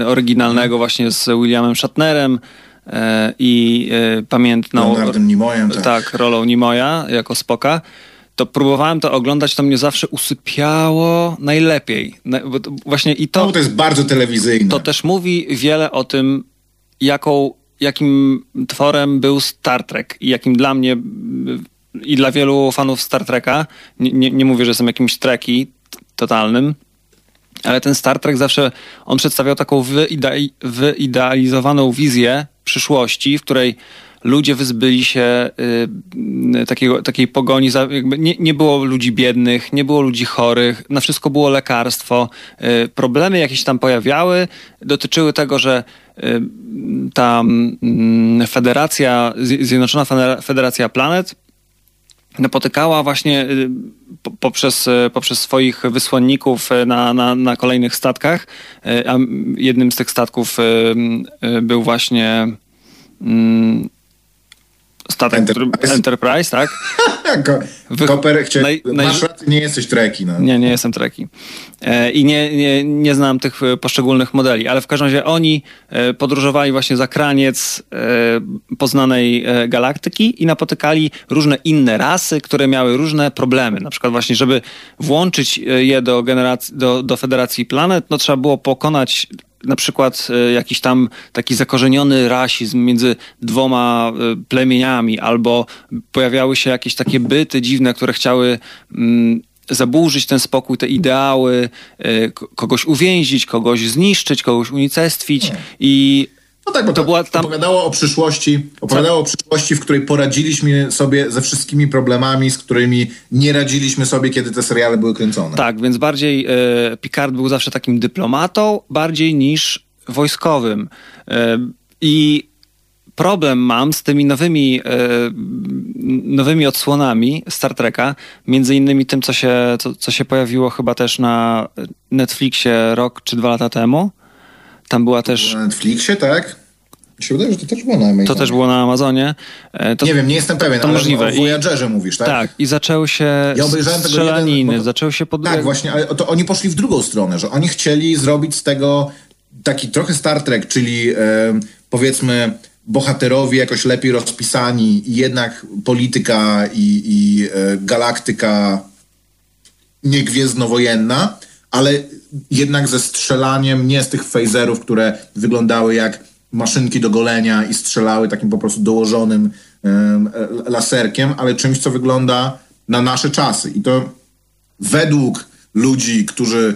oryginalnego właśnie z Williamem Shatnerem, E, i e, pamiętną Nimoyem, tak. tak, rolą Nimoya jako Spoka, to próbowałem to oglądać, to mnie zawsze usypiało najlepiej. Właśnie i to... No, to jest bardzo telewizyjne. To też mówi wiele o tym, jaką, jakim tworem był Star Trek i jakim dla mnie i dla wielu fanów Star Treka, nie, nie, nie mówię, że jestem jakimś treki totalnym, ale ten Star Trek zawsze, on przedstawiał taką wyidealizowaną wizję przyszłości, w której ludzie wyzbyli się y, takiego, takiej pogoni. Za, nie, nie było ludzi biednych, nie było ludzi chorych, na wszystko było lekarstwo. Y, problemy jakieś tam pojawiały, dotyczyły tego, że y, ta y, federacja, Zjednoczona Federacja Planet napotykała właśnie y, poprzez, y, poprzez swoich wysłanników y, na, na, na kolejnych statkach, a jednym z tych statków był właśnie mm, statek, Enterprise, który, Enterprise tak? Ko Wy... Koper, chcia... naj, naj... masz rację, nie jesteś treki. No. Nie, nie jestem treki. E, I nie, nie, nie znam tych e, poszczególnych modeli, ale w każdym razie oni e, podróżowali właśnie za kraniec e, poznanej e, galaktyki i napotykali różne inne rasy, które miały różne problemy. Na przykład właśnie, żeby włączyć je do, generacji, do, do Federacji Planet, no trzeba było pokonać na przykład e, jakiś tam taki zakorzeniony rasizm między dwoma e, plemieniami, albo pojawiały się jakieś takie byty dziwne, które chciały mm, zaburzyć ten spokój, te ideały, e, kogoś uwięzić, kogoś zniszczyć, kogoś unicestwić i no tak, bo to, to była tam... opowiadało o przyszłości, opowiadało o przyszłości, w której poradziliśmy sobie ze wszystkimi problemami, z którymi nie radziliśmy sobie, kiedy te seriale były kręcone. Tak, więc bardziej e, Picard był zawsze takim dyplomatą, bardziej niż wojskowym. E, I problem mam z tymi nowymi, e, nowymi odsłonami Star Treka, między innymi tym, co się, co, co się pojawiło chyba też na Netflixie rok czy dwa lata temu. Tam była też... Na Netflixie, tak? Mi się wydaje, że to też było na Amazonie. To też było na Amazonie. E, to, nie wiem, nie jestem pewien, to ale możliwe. o Voyagerze mówisz, tak? Tak, i zaczęły się ja strzelaniny, jeden, zaczęły się pod... Tak, właśnie, ale to oni poszli w drugą stronę, że oni chcieli zrobić z tego taki trochę Star Trek, czyli powiedzmy bohaterowie jakoś lepiej rozpisani i jednak polityka i, i e, galaktyka niegwiezdnowojenna, ale jednak ze strzelaniem nie z tych phaserów, które wyglądały jak maszynki do golenia i strzelały takim po prostu dołożonym laserkiem, ale czymś, co wygląda na nasze czasy. I to według ludzi, którzy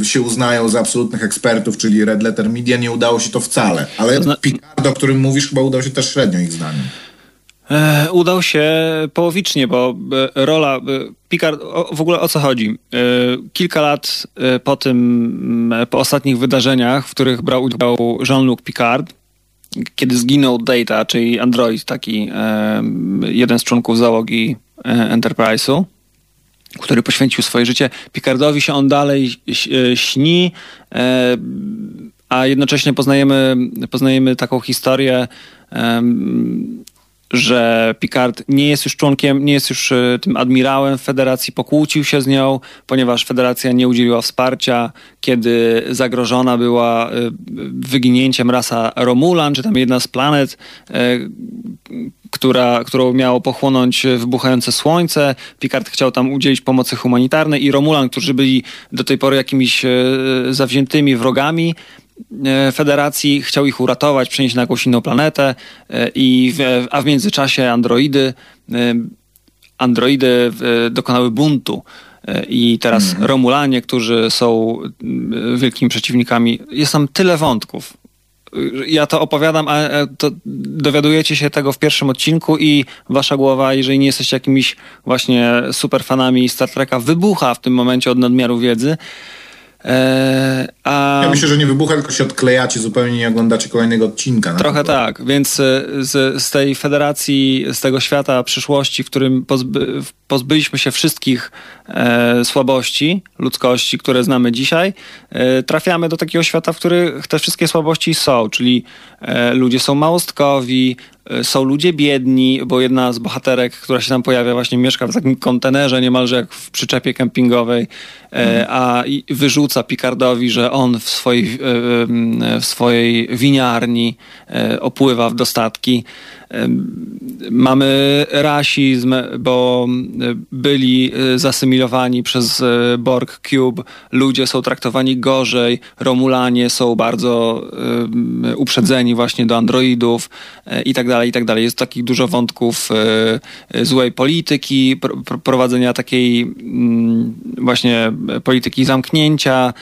e, się uznają za absolutnych ekspertów, czyli Red Letter Media, nie udało się to wcale. Ale Picard, o którym mówisz, chyba udał się też średnio ich zdaniem. E, udał się połowicznie, bo e, rola e, Picard, w ogóle o co chodzi? Kilka lat po tym, po ostatnich wydarzeniach, w których brał udział Jean-Luc Picard, kiedy zginął Data, czyli android, taki jeden z członków załogi Enterprise'u, który poświęcił swoje życie. Picardowi się on dalej śni, a jednocześnie poznajemy, poznajemy taką historię że Picard nie jest już członkiem, nie jest już e, tym admirałem federacji, pokłócił się z nią, ponieważ federacja nie udzieliła wsparcia, kiedy zagrożona była e, wyginięciem rasa Romulan, czy tam jedna z planet, e, która, którą miało pochłonąć wybuchające słońce. Picard chciał tam udzielić pomocy humanitarnej i Romulan, którzy byli do tej pory jakimiś zawziętymi wrogami, federacji, chciał ich uratować, przenieść na jakąś inną planetę, e, i w, a w międzyczasie androidy, e, androidy dokonały buntu. I teraz mm. Romulanie, którzy są wielkimi przeciwnikami, jest tam tyle wątków. Ja to opowiadam, a to dowiadujecie się tego w pierwszym odcinku i wasza głowa, jeżeli nie jesteście jakimiś właśnie superfanami Star Treka, wybucha w tym momencie od nadmiaru wiedzy. E, a... Ja myślę, że nie wybucha, tylko się odklejacie, zupełnie nie oglądacie kolejnego odcinka. Trochę tak, więc e, z, z tej federacji, z tego świata przyszłości, w którym pozby, pozbyliśmy się wszystkich e, słabości ludzkości, które znamy dzisiaj, e, trafiamy do takiego świata, w którym te wszystkie słabości są, czyli e, ludzie są małostkowi, są ludzie biedni, bo jedna z bohaterek, która się tam pojawia, właśnie mieszka w takim kontenerze, niemalże jak w przyczepie kempingowej, mhm. a wyrzuca Picardowi, że on w swojej, w swojej winiarni opływa w dostatki. Mamy rasizm, bo byli e, zasymilowani przez e, Borg Cube, ludzie są traktowani gorzej, Romulanie są bardzo uprzedzeni właśnie do androidów e, i tak dalej, i tak dalej. Jest takich dużo wątków złej polityki, prowadzenia takiej mm, właśnie polityki zamknięcia,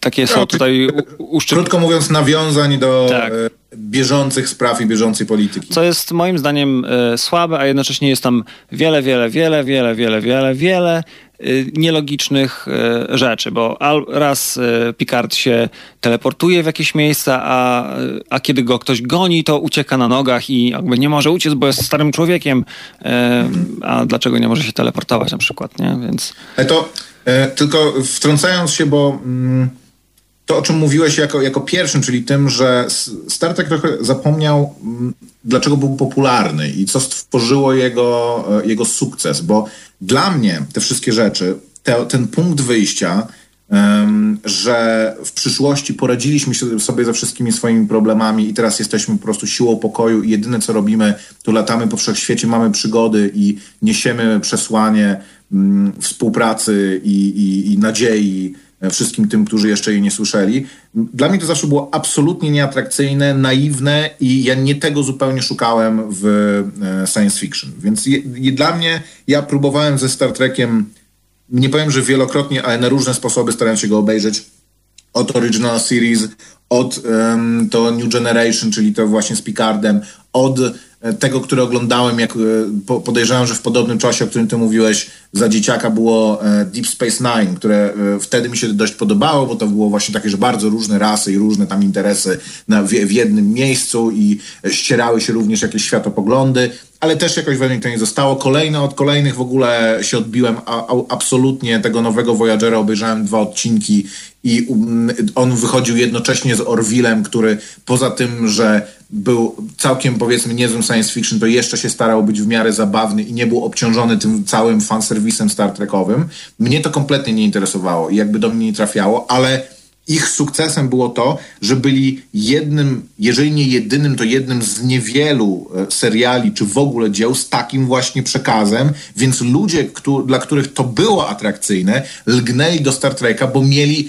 takie są no, tutaj uszczyp... Krótko mówiąc, nawiązań do tak. E, bieżących spraw i bieżącej polityki. Co jest moim zdaniem e, słabe, a jednocześnie jest tam wiele, wiele, wiele, wiele, wiele, wiele, wiele e, nielogicznych rzeczy, bo raz Picard się teleportuje w jakieś miejsca, a, a kiedy go ktoś goni, to ucieka na nogach i jakby nie może uciec, bo jest starym człowiekiem. A dlaczego nie może się teleportować na przykład, nie? Więc... To tylko wtrącając się, bo... Mm to, o czym mówiłeś jako, jako pierwszym, czyli tym, że Star Trek trochę zapomniał, mm, dlaczego był popularny i co stworzyło jego, e, jego sukces, bo dla mnie te wszystkie rzeczy, te, ten punkt wyjścia, um, że w przyszłości poradziliśmy sobie ze wszystkimi swoimi problemami i teraz jesteśmy po prostu siłą pokoju i jedyne co robimy, to latamy po wszechświecie, mamy przygody i niesiemy przesłanie um, współpracy i, i, i nadziei wszystkim tym, którzy jeszcze jej nie słyszeli. Dla mnie to zawsze było absolutnie nieatrakcyjne, naiwne i ja nie tego zupełnie szukałem w e, science fiction. Więc je, dla mnie, ja próbowałem ze Star Trekiem, nie powiem, że wielokrotnie, ale na różne sposoby starałem się go obejrzeć. Od Original Series, od um, to New Generation, czyli to właśnie z Picardem, od E, tego, który oglądałem, jak e, podejrzewam, że w podobnym czasie, o którym ty mówiłeś, za dzieciaka było e, Deep Space Nine, które wtedy mi się dość podobało, bo to było właśnie takie, że bardzo różne rasy i różne tam interesy na, w, w jednym miejscu i ścierały się również jakieś światopoglądy, ale też jakoś we mnie to nie zostało. Kolejne od kolejnych w ogóle się odbiłem a, a, absolutnie tego nowego Voyagera, obejrzałem dwa odcinki i um, on wychodził jednocześnie z Orwillem, który poza tym, że był całkiem powiedzmy niezłym science fiction, to jeszcze się starał być w miarę zabawny i nie był obciążony tym całym fanserwisem Star Trekowym. Mnie to kompletnie nie interesowało i jakby do mnie nie trafiało, ale ich sukcesem było to, że byli jednym, jeżeli nie jedynym, to jednym z niewielu e, seriali, czy w ogóle dzieł z takim właśnie przekazem, więc ludzie, dla których to było atrakcyjne, lgnęli do Star Treka, bo mieli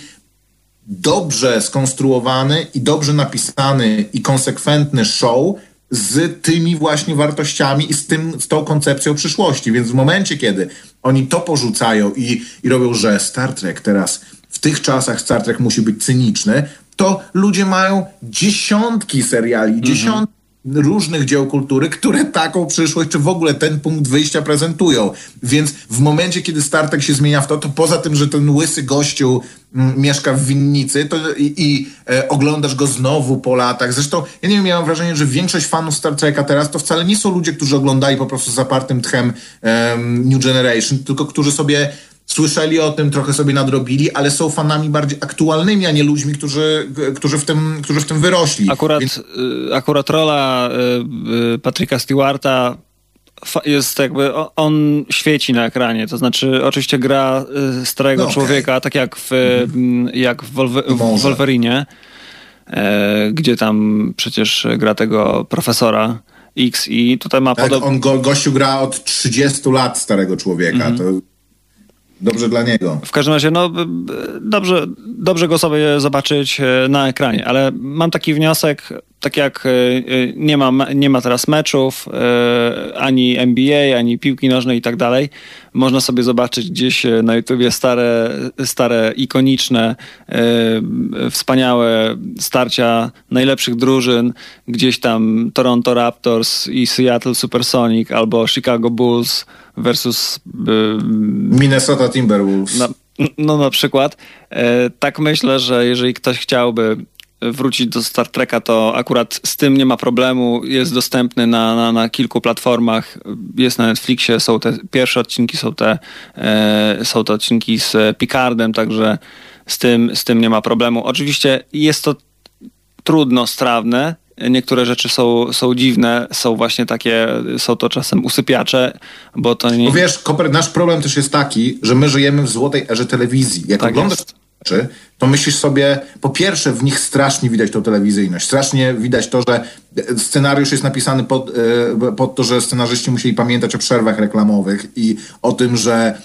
dobrze skonstruowany i dobrze napisany i konsekwentny show z tymi właśnie wartościami i z, tym, z tą koncepcją przyszłości. Więc w momencie, kiedy oni to porzucają i, i robią, że Star Trek teraz w tych czasach Star Trek musi być cyniczny, to ludzie mają dziesiątki seriali, mhm. dziesiątki różnych dzieł kultury, które taką przyszłość, czy w ogóle ten punkt wyjścia prezentują. Więc w momencie, kiedy Star Trek się zmienia w to, to poza tym, że ten łysy gościu mm, mieszka w winnicy to, i, i e, oglądasz go znowu po latach. Zresztą, ja nie wiem, miałem wrażenie, że większość fanów Star Treka teraz to wcale nie są ludzie, którzy oglądali po prostu zapartym tchem New Generation, tylko którzy sobie słyszeli o tym, trochę sobie nadrobili, ale są fanami bardziej aktualnymi, a nie ludźmi, którzy, którzy, w, tym, którzy w tym wyrośli. Akurat, Więc... Y, akurat rola y, y, Patryka Stewarta jest jakby, on świeci na ekranie, to znaczy oczywiście gra starego no, okay. człowieka, tak jak w, mhm. jak w, Wolver w Wolverinie, e, gdzie tam przecież gra tego profesora X i tutaj ma tak, podobnie... On go, gościu gra od 30 lat starego człowieka, mm -hmm. to Dobrze dla niego. W każdym razie, no dobrze, dobrze go sobie zobaczyć e, na ekranie, ale mam taki wniosek, tak jak e, e, nie ma, nie ma teraz meczów, ani NBA, ani piłki nożnej i tak dalej, można sobie zobaczyć gdzieś na YouTubie stare, stare ikoniczne, wspaniałe starcia najlepszych drużyn, gdzieś tam Toronto Raptors i Seattle Supersonic albo Chicago Bulls, versus... Minnesota Timberwolves. Na, no na przykład. E, tak myślę, że jeżeli ktoś chciałby wrócić do Star Treka, to akurat z tym nie ma problemu. Jest dostępny na, na, na kilku platformach. Jest na Netflixie, są te pierwsze odcinki, są te, e, są te odcinki z Picardem, także z tym, z tym nie ma problemu. Oczywiście jest to trudno strawne, niektóre rzeczy są, są dziwne, są właśnie takie, są to czasem usypiacze, bo to nie... Bo wiesz, Koper, nasz problem też jest taki, że my żyjemy w złotej erze telewizji. Jak tak oglądasz jest. Rzeczy, to myślisz sobie, po pierwsze w nich strasznie widać tą telewizyjność, strasznie widać to, że scenariusz jest napisany pod, e, pod to, że scenarzyści musieli pamiętać o przerwach reklamowych i o tym, że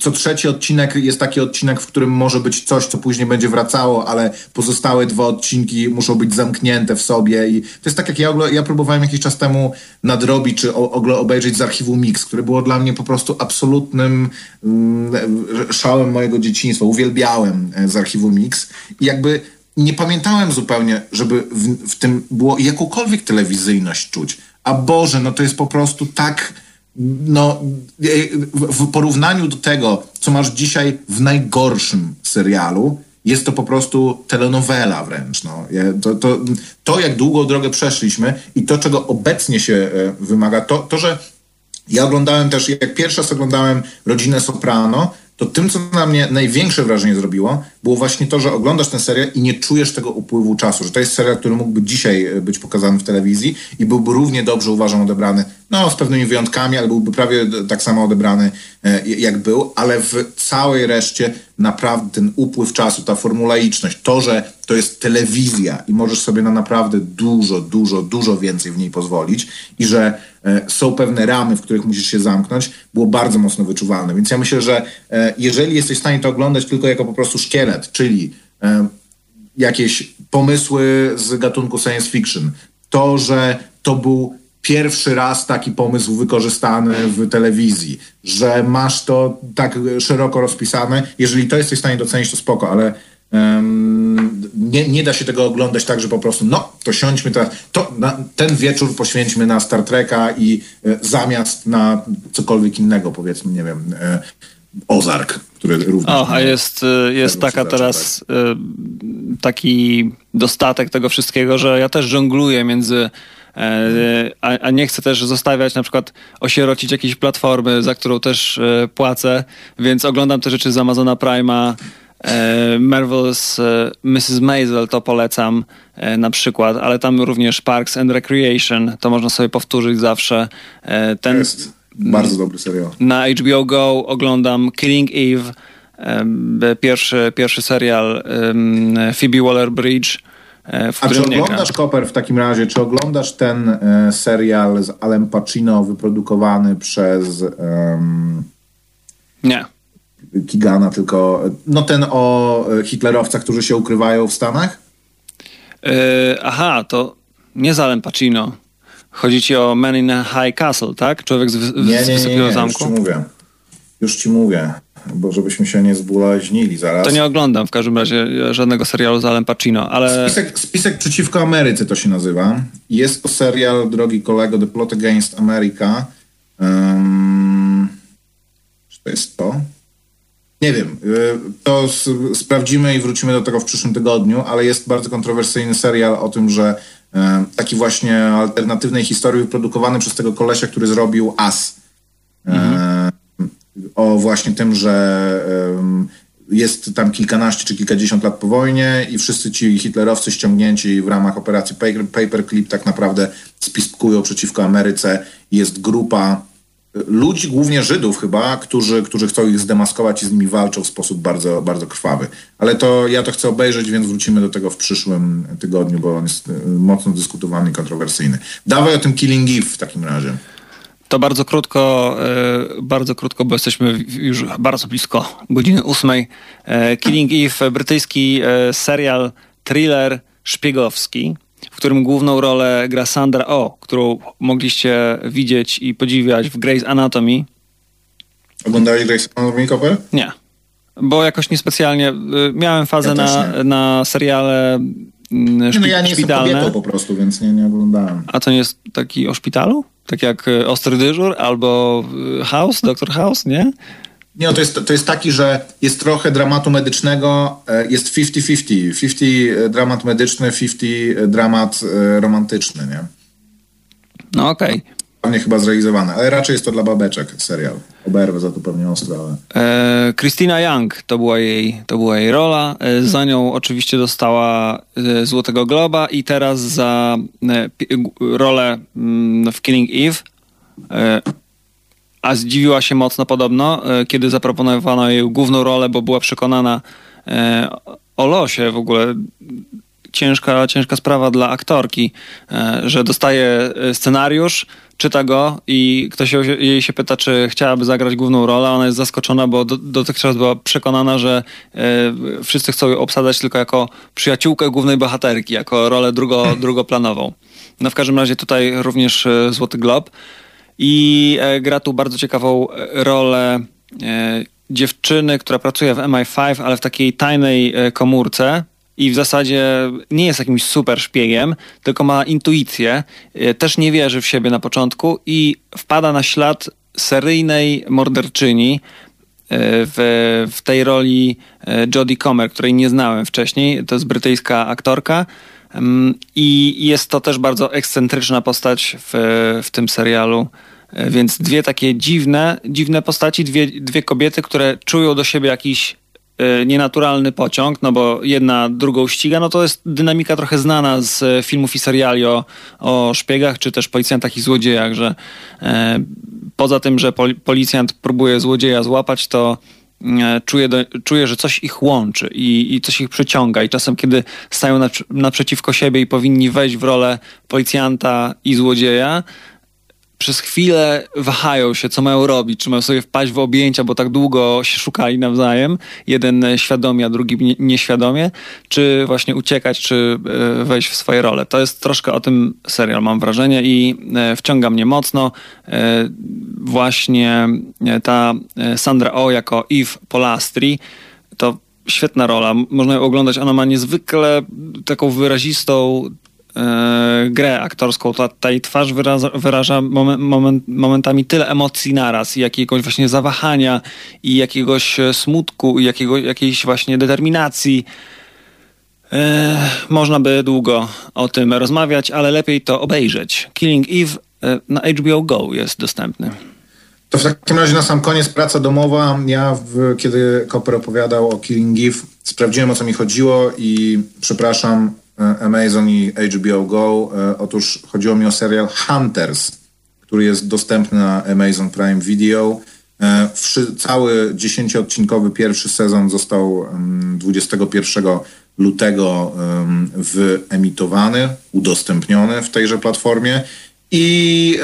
co trzeci odcinek jest taki odcinek, w którym może być coś, co później będzie wracało, ale pozostałe dwa odcinki muszą być zamknięte w sobie i to jest tak jak ja, ja próbowałem jakiś czas temu nadrobić czy obejrzeć z archiwum Mix, które było dla mnie po prostu absolutnym mm, szałem mojego dzieciństwa. Uwielbiałem e, z archiwum Mix i jakby nie pamiętałem zupełnie, żeby w, w, tym było jakąkolwiek telewizyjność czuć. A Boże, no to jest po prostu tak, no w, w porównaniu do tego, co masz dzisiaj w najgorszym serialu, jest to po prostu telenowela wręcz. No. To, to, to, jak długą drogę przeszliśmy i to, czego obecnie się e, wymaga, to, to że ja oglądałem też, jak pierwszy raz oglądałem Rodzinę Soprano, to tym, co na mnie największe wrażenie zrobiło, było właśnie to, że oglądasz ten serial i nie czujesz tego upływu czasu, że to jest serial, który mógłby dzisiaj e, być pokazany w telewizji i byłby równie dobrze, uważam, odebrany, no z pewnymi wyjątkami, ale byłby prawie tak samo odebrany, e, jak był, ale w całej reszcie naprawdę ten upływ czasu, ta formulaiczność, to, że to jest telewizja i możesz sobie na naprawdę dużo, dużo, dużo więcej w niej pozwolić i że e, są pewne ramy, w których musisz się zamknąć, było bardzo mocno wyczuwalne. Więc ja myślę, że e, jeżeli jesteś w stanie to oglądać tylko jako po prostu szkielet, czyli jakieś pomysły z gatunku science fiction, to, że to był pierwszy raz taki pomysł wykorzystany w telewizji, że masz to tak szeroko rozpisane. Jeżeli to jesteś w stanie docenić, to spoko, ale um, nie, nie da się tego oglądać tak, że po prostu no, to siądźmy teraz, to, na, ten wieczór poświęćmy na Star Treka i e, zamiast na cokolwiek innego, powiedzmy, nie wiem, e, Ozark, który również... O, a jest, e, jest taka teraz e, taki dostatek tego wszystkiego, że ja też żongluję między a, a, nie chcę też zostawiać, na przykład osierocić jakiejś platformy, za którą też e, płacę, więc oglądam te rzeczy z Amazona Prime'a. E, Marvel's Mrs. Maisel to polecam na przykład, ale tam również Parks and Recreation, to można sobie powtórzyć zawsze. Ten, jest bardzo dobry serial. Na HBO Go oglądam Killing Eve, pierwszy, pierwszy serial Phoebe Waller-Bridge E, w A czy oglądasz Koper w takim razie, czy oglądasz ten e, serial z Alem Pacino wyprodukowany przez um, Nie. Kigana, tylko no ten o hitlerowcach, którzy się ukrywają w Stanach? E, aha, to nie z Alem Pacino. Chodzi ci o Man in a High Castle, tak? Człowiek z, z, nie, nie, nie, nie, Już ci mówię. Już ci mówię bo żebyśmy się nie zbulaźnili zaraz. To nie oglądam w każdym razie żadnego serialu z Alem Pacino, ale... Spisek, spisek przeciwko Ameryce to się nazywa. Jest to serial, drogi kolego, The Plot Against America. Um, czy to jest to? Nie wiem. Y, to sprawdzimy i wrócimy do tego w przyszłym tygodniu, ale jest bardzo kontrowersyjny serial o tym, że taki właśnie alternatywnej historii wyprodukowany przez tego kolesia, który zrobił As. Mhm o właśnie tym, że jest tam kilkanaście czy kilkadziesiąt lat po wojnie i wszyscy ci hitlerowcy ściągnięci w ramach operacji Paperclip tak naprawdę spiskują przeciwko Ameryce. Jest grupa e, ludzi, głównie Żydów chyba, którzy, którzy chcą ich zdemaskować i z nimi walczą w sposób bardzo, bardzo krwawy. Ale to ja to chcę obejrzeć, więc wrócimy do tego w przyszłym tygodniu, bo on jest e, mocno dyskutowany i kontrowersyjny. Dawaj o tym Killing Eve w takim razie. To bardzo krótko, e, bardzo krótko, bo jesteśmy już bardzo blisko godziny ósmej. E, Killing Eve, brytyjski e, serial, thriller szpiegowski, w którym główną rolę gra Sandra O, którą mogliście widzieć i podziwiać w Grey's Anatomy. Oglądałeś Grey's Anatomy, Cooper? Nie, bo jakoś niespecjalnie. Miałem fazę ja na, na seriale szpi- no ja nie szpitalne. jestem kobietą po prostu, więc nie, nie oglądałem. A to nie jest taki o szpitalu? Tak jak e, Ostry Dyżur albo e, House, Doktor House, nie? Nie, no to jest, to jest taki, że jest trochę dramatu medycznego, e, jest 50-50. 50 dramat medyczny, 50 dramat romantyczny, nie? No okej. Okay mnie chyba zrealizowane, ale raczej jest to dla babeczek serial. Oberwę za to pewnie ale... E, Christina Young to była jej, to była jej rola. E, za nią oczywiście dostała e, Złotego Globa i teraz za e, rolę mm, w Killing Eve e, a zdziwiła się mocno podobno, e, kiedy zaproponowano jej główną rolę, bo była przekonana o losie w ogóle ciężka, ciężka sprawa dla aktorki, że dostaje scenariusz, czyta go i ktoś jej się pyta, czy chciałaby zagrać główną rolę. Ona jest zaskoczona, bo do, dotychczas była przekonana, że e, wszyscy chcą ją obsadzać tylko jako przyjaciółkę głównej bohaterki, jako rolę drugo, drugoplanową. No w każdym razie tutaj również e, Złoty Glob. I e, gra tu bardzo ciekawą rolę dziewczyny, która pracuje w MI5, ale w takiej tajnej komórce, i w zasadzie nie jest jakimś super szpiegiem, tylko ma intuicję, e, też nie wierzy w siebie na początku i wpada na ślad seryjnej morderczyni e, w, w tej roli e, Jodie Comer, której nie znałem wcześniej. To jest brytyjska aktorka. I jest to też bardzo ekscentryczna postać w, w tym serialu. Więc dwie takie dziwne, dziwne postaci, dwie, dwie kobiety, które czują do siebie jakiś nienaturalny pociąg, no bo jedna drugą ściga, no to jest dynamika trochę znana z e, filmów i seriali o, o szpiegach, czy też policjantach i złodziejach, że e, poza tym, że pol, policjant próbuje złodzieja złapać, to e, czuje, do, czuje, że coś ich łączy i, i coś ich przyciąga. I czasem, kiedy stają napr- naprzeciwko siebie i powinni wejść w rolę policjanta i złodzieja, przez chwilę wahają się, co mają robić, czy mają sobie wpaść w objęcia, bo tak długo się szukali nawzajem, jeden świadomie, a drugi nie- nieświadomie, czy właśnie uciekać, czy e, wejść w swoje role. To jest troszkę o tym serial, mam wrażenie, i e, wciąga mnie mocno. E, Właśnie ta Sandra Oh jako Eve Polastri, to świetna rola. Można ją oglądać. Ona ma niezwykle taką wyrazistą grę aktorską. Ta, ta jej twarz wyraża, wyraża momen, moment, momentami tyle emocji naraz i jakiegoś właśnie zawahania i jakiegoś e, smutku i jakiego, jakiejś właśnie determinacji. E, można by długo o tym rozmawiać, ale lepiej to obejrzeć. Killing Eve e, na HBO Go jest dostępny. To w takim razie na sam koniec praca domowa. Ja, w, kiedy Koper opowiadał o Killing Eve, sprawdziłem o co mi chodziło i przepraszam e, Amazon i HBO Go. E, Otóż chodziło mi o serial Hunters, który jest dostępny na Amazon Prime Video. E, Cały dziesięcioodcinkowy pierwszy sezon został em, 21 lutego em, wyemitowany, udostępniony w tejże platformie. I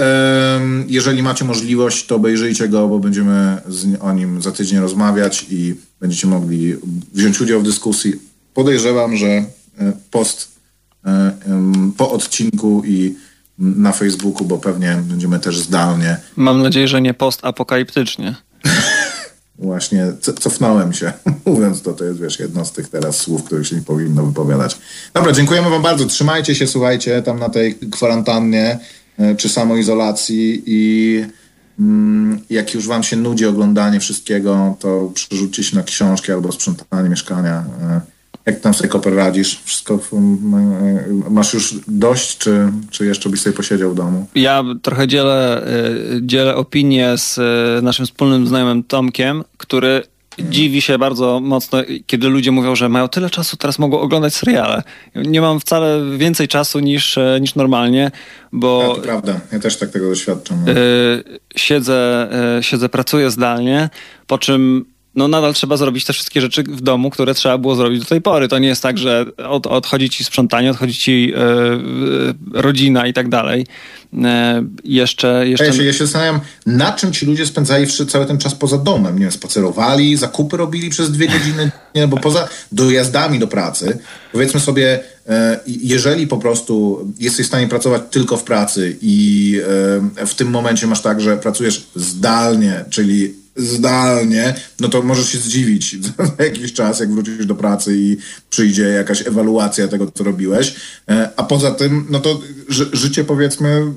jeżeli macie możliwość, to obejrzyjcie go, bo będziemy o nim za tydzień rozmawiać i będziecie mogli wziąć udział w dyskusji. Podejrzewam, że e, post e, po odcinku i na Facebooku, bo pewnie będziemy też zdalnie. Mam nadzieję, że nie postapokaliptycznie. Właśnie co- cofnąłem się, mówiąc to, to jest wiesz, jedno z tych teraz słów, których się nie powinno wypowiadać. Dobra, dziękujemy wam bardzo. Trzymajcie się, słuchajcie, tam na tej kwarantannie e, czy samoizolacji i mm, jak już wam się nudzi oglądanie wszystkiego, to przerzućcie się na książki albo sprzątanie mieszkania. E, Jak tam sobie Koper radzisz? Wszystko e, masz już dość, czy, czy jeszcze byś sobie posiedział w domu? Ja trochę dzielę, y, dzielę opinię z y, naszym wspólnym znajomym Tomkiem, który dziwi się bardzo mocno, kiedy ludzie mówią, że mają tyle czasu, teraz mogą oglądać seriale. Nie mam wcale więcej czasu niż, e, niż normalnie, bo A, to prawda, ja też tak tego doświadczam. no. siedzę, siedzę, pracuję zdalnie, po czym no nadal trzeba zrobić te wszystkie rzeczy w domu, które trzeba było zrobić do tej pory. To nie jest tak, że od, odchodzi ci sprzątanie, odchodzi ci y, y, rodzina i tak dalej. Y, jeszcze, jeszcze... Ja się, ja się zastanawiam, na czym ci ludzie spędzali cały ten czas poza domem. Nie wiem, spacerowali, zakupy robili przez dwie godziny, nie, bo poza dojazdami do pracy, powiedzmy sobie, e, jeżeli po prostu jesteś w stanie pracować tylko w pracy i e, w tym momencie masz tak, że pracujesz zdalnie, czyli zdalnie, no to możesz się zdziwić za jakiś czas, jak wrócisz do pracy i przyjdzie jakaś ewaluacja tego, co robiłeś. E, A poza tym, no to ży- życie powiedzmy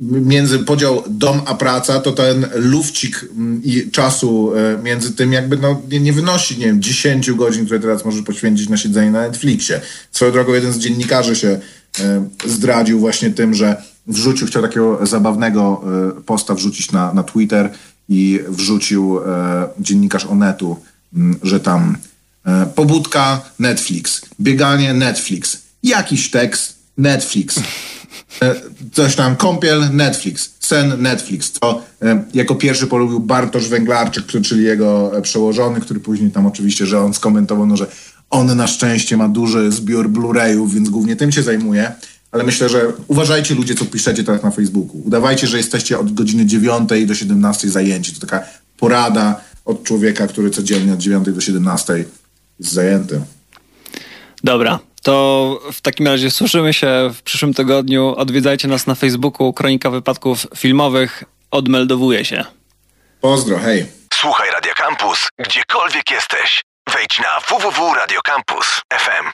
między podział dom a praca, to ten lufcik i czasu e, między tym jakby no, nie, nie wynosi, nie wiem, 10 godzin, które teraz możesz poświęcić na siedzenie na Netflixie. Swoją drogą jeden z dziennikarzy się e, zdradził właśnie tym, że wrzucił, chciał takiego zabawnego posta wrzucić na, na Twitter i wrzucił e, dziennikarz Onetu, że tam e, pobudka Netflix, bieganie Netflix, jakiś tekst Netflix, e, coś tam, kąpiel Netflix, sen Netflix. To jako pierwszy polubił Bartosz Węglarczyk, czyli jego przełożony, który później tam oczywiście, że on skomentował, no, że on na szczęście ma duży zbiór Blu-rayów, więc głównie tym się zajmuje. Ale myślę, że uważajcie ludzie, co piszecie teraz na Facebooku. Udawajcie, że jesteście od godziny 9 do 17 zajęci. To taka porada od człowieka, który codziennie od 9 do 17 jest zajęty. Dobra, to w takim razie słyszymy się w przyszłym tygodniu. Odwiedzajcie nas na Facebooku Kronika Wypadków Filmowych. Odmeldowuję się. Pozdro, hej. Słuchaj Radio Campus, gdziekolwiek jesteś. Wejdź na www.radiocampus.fm.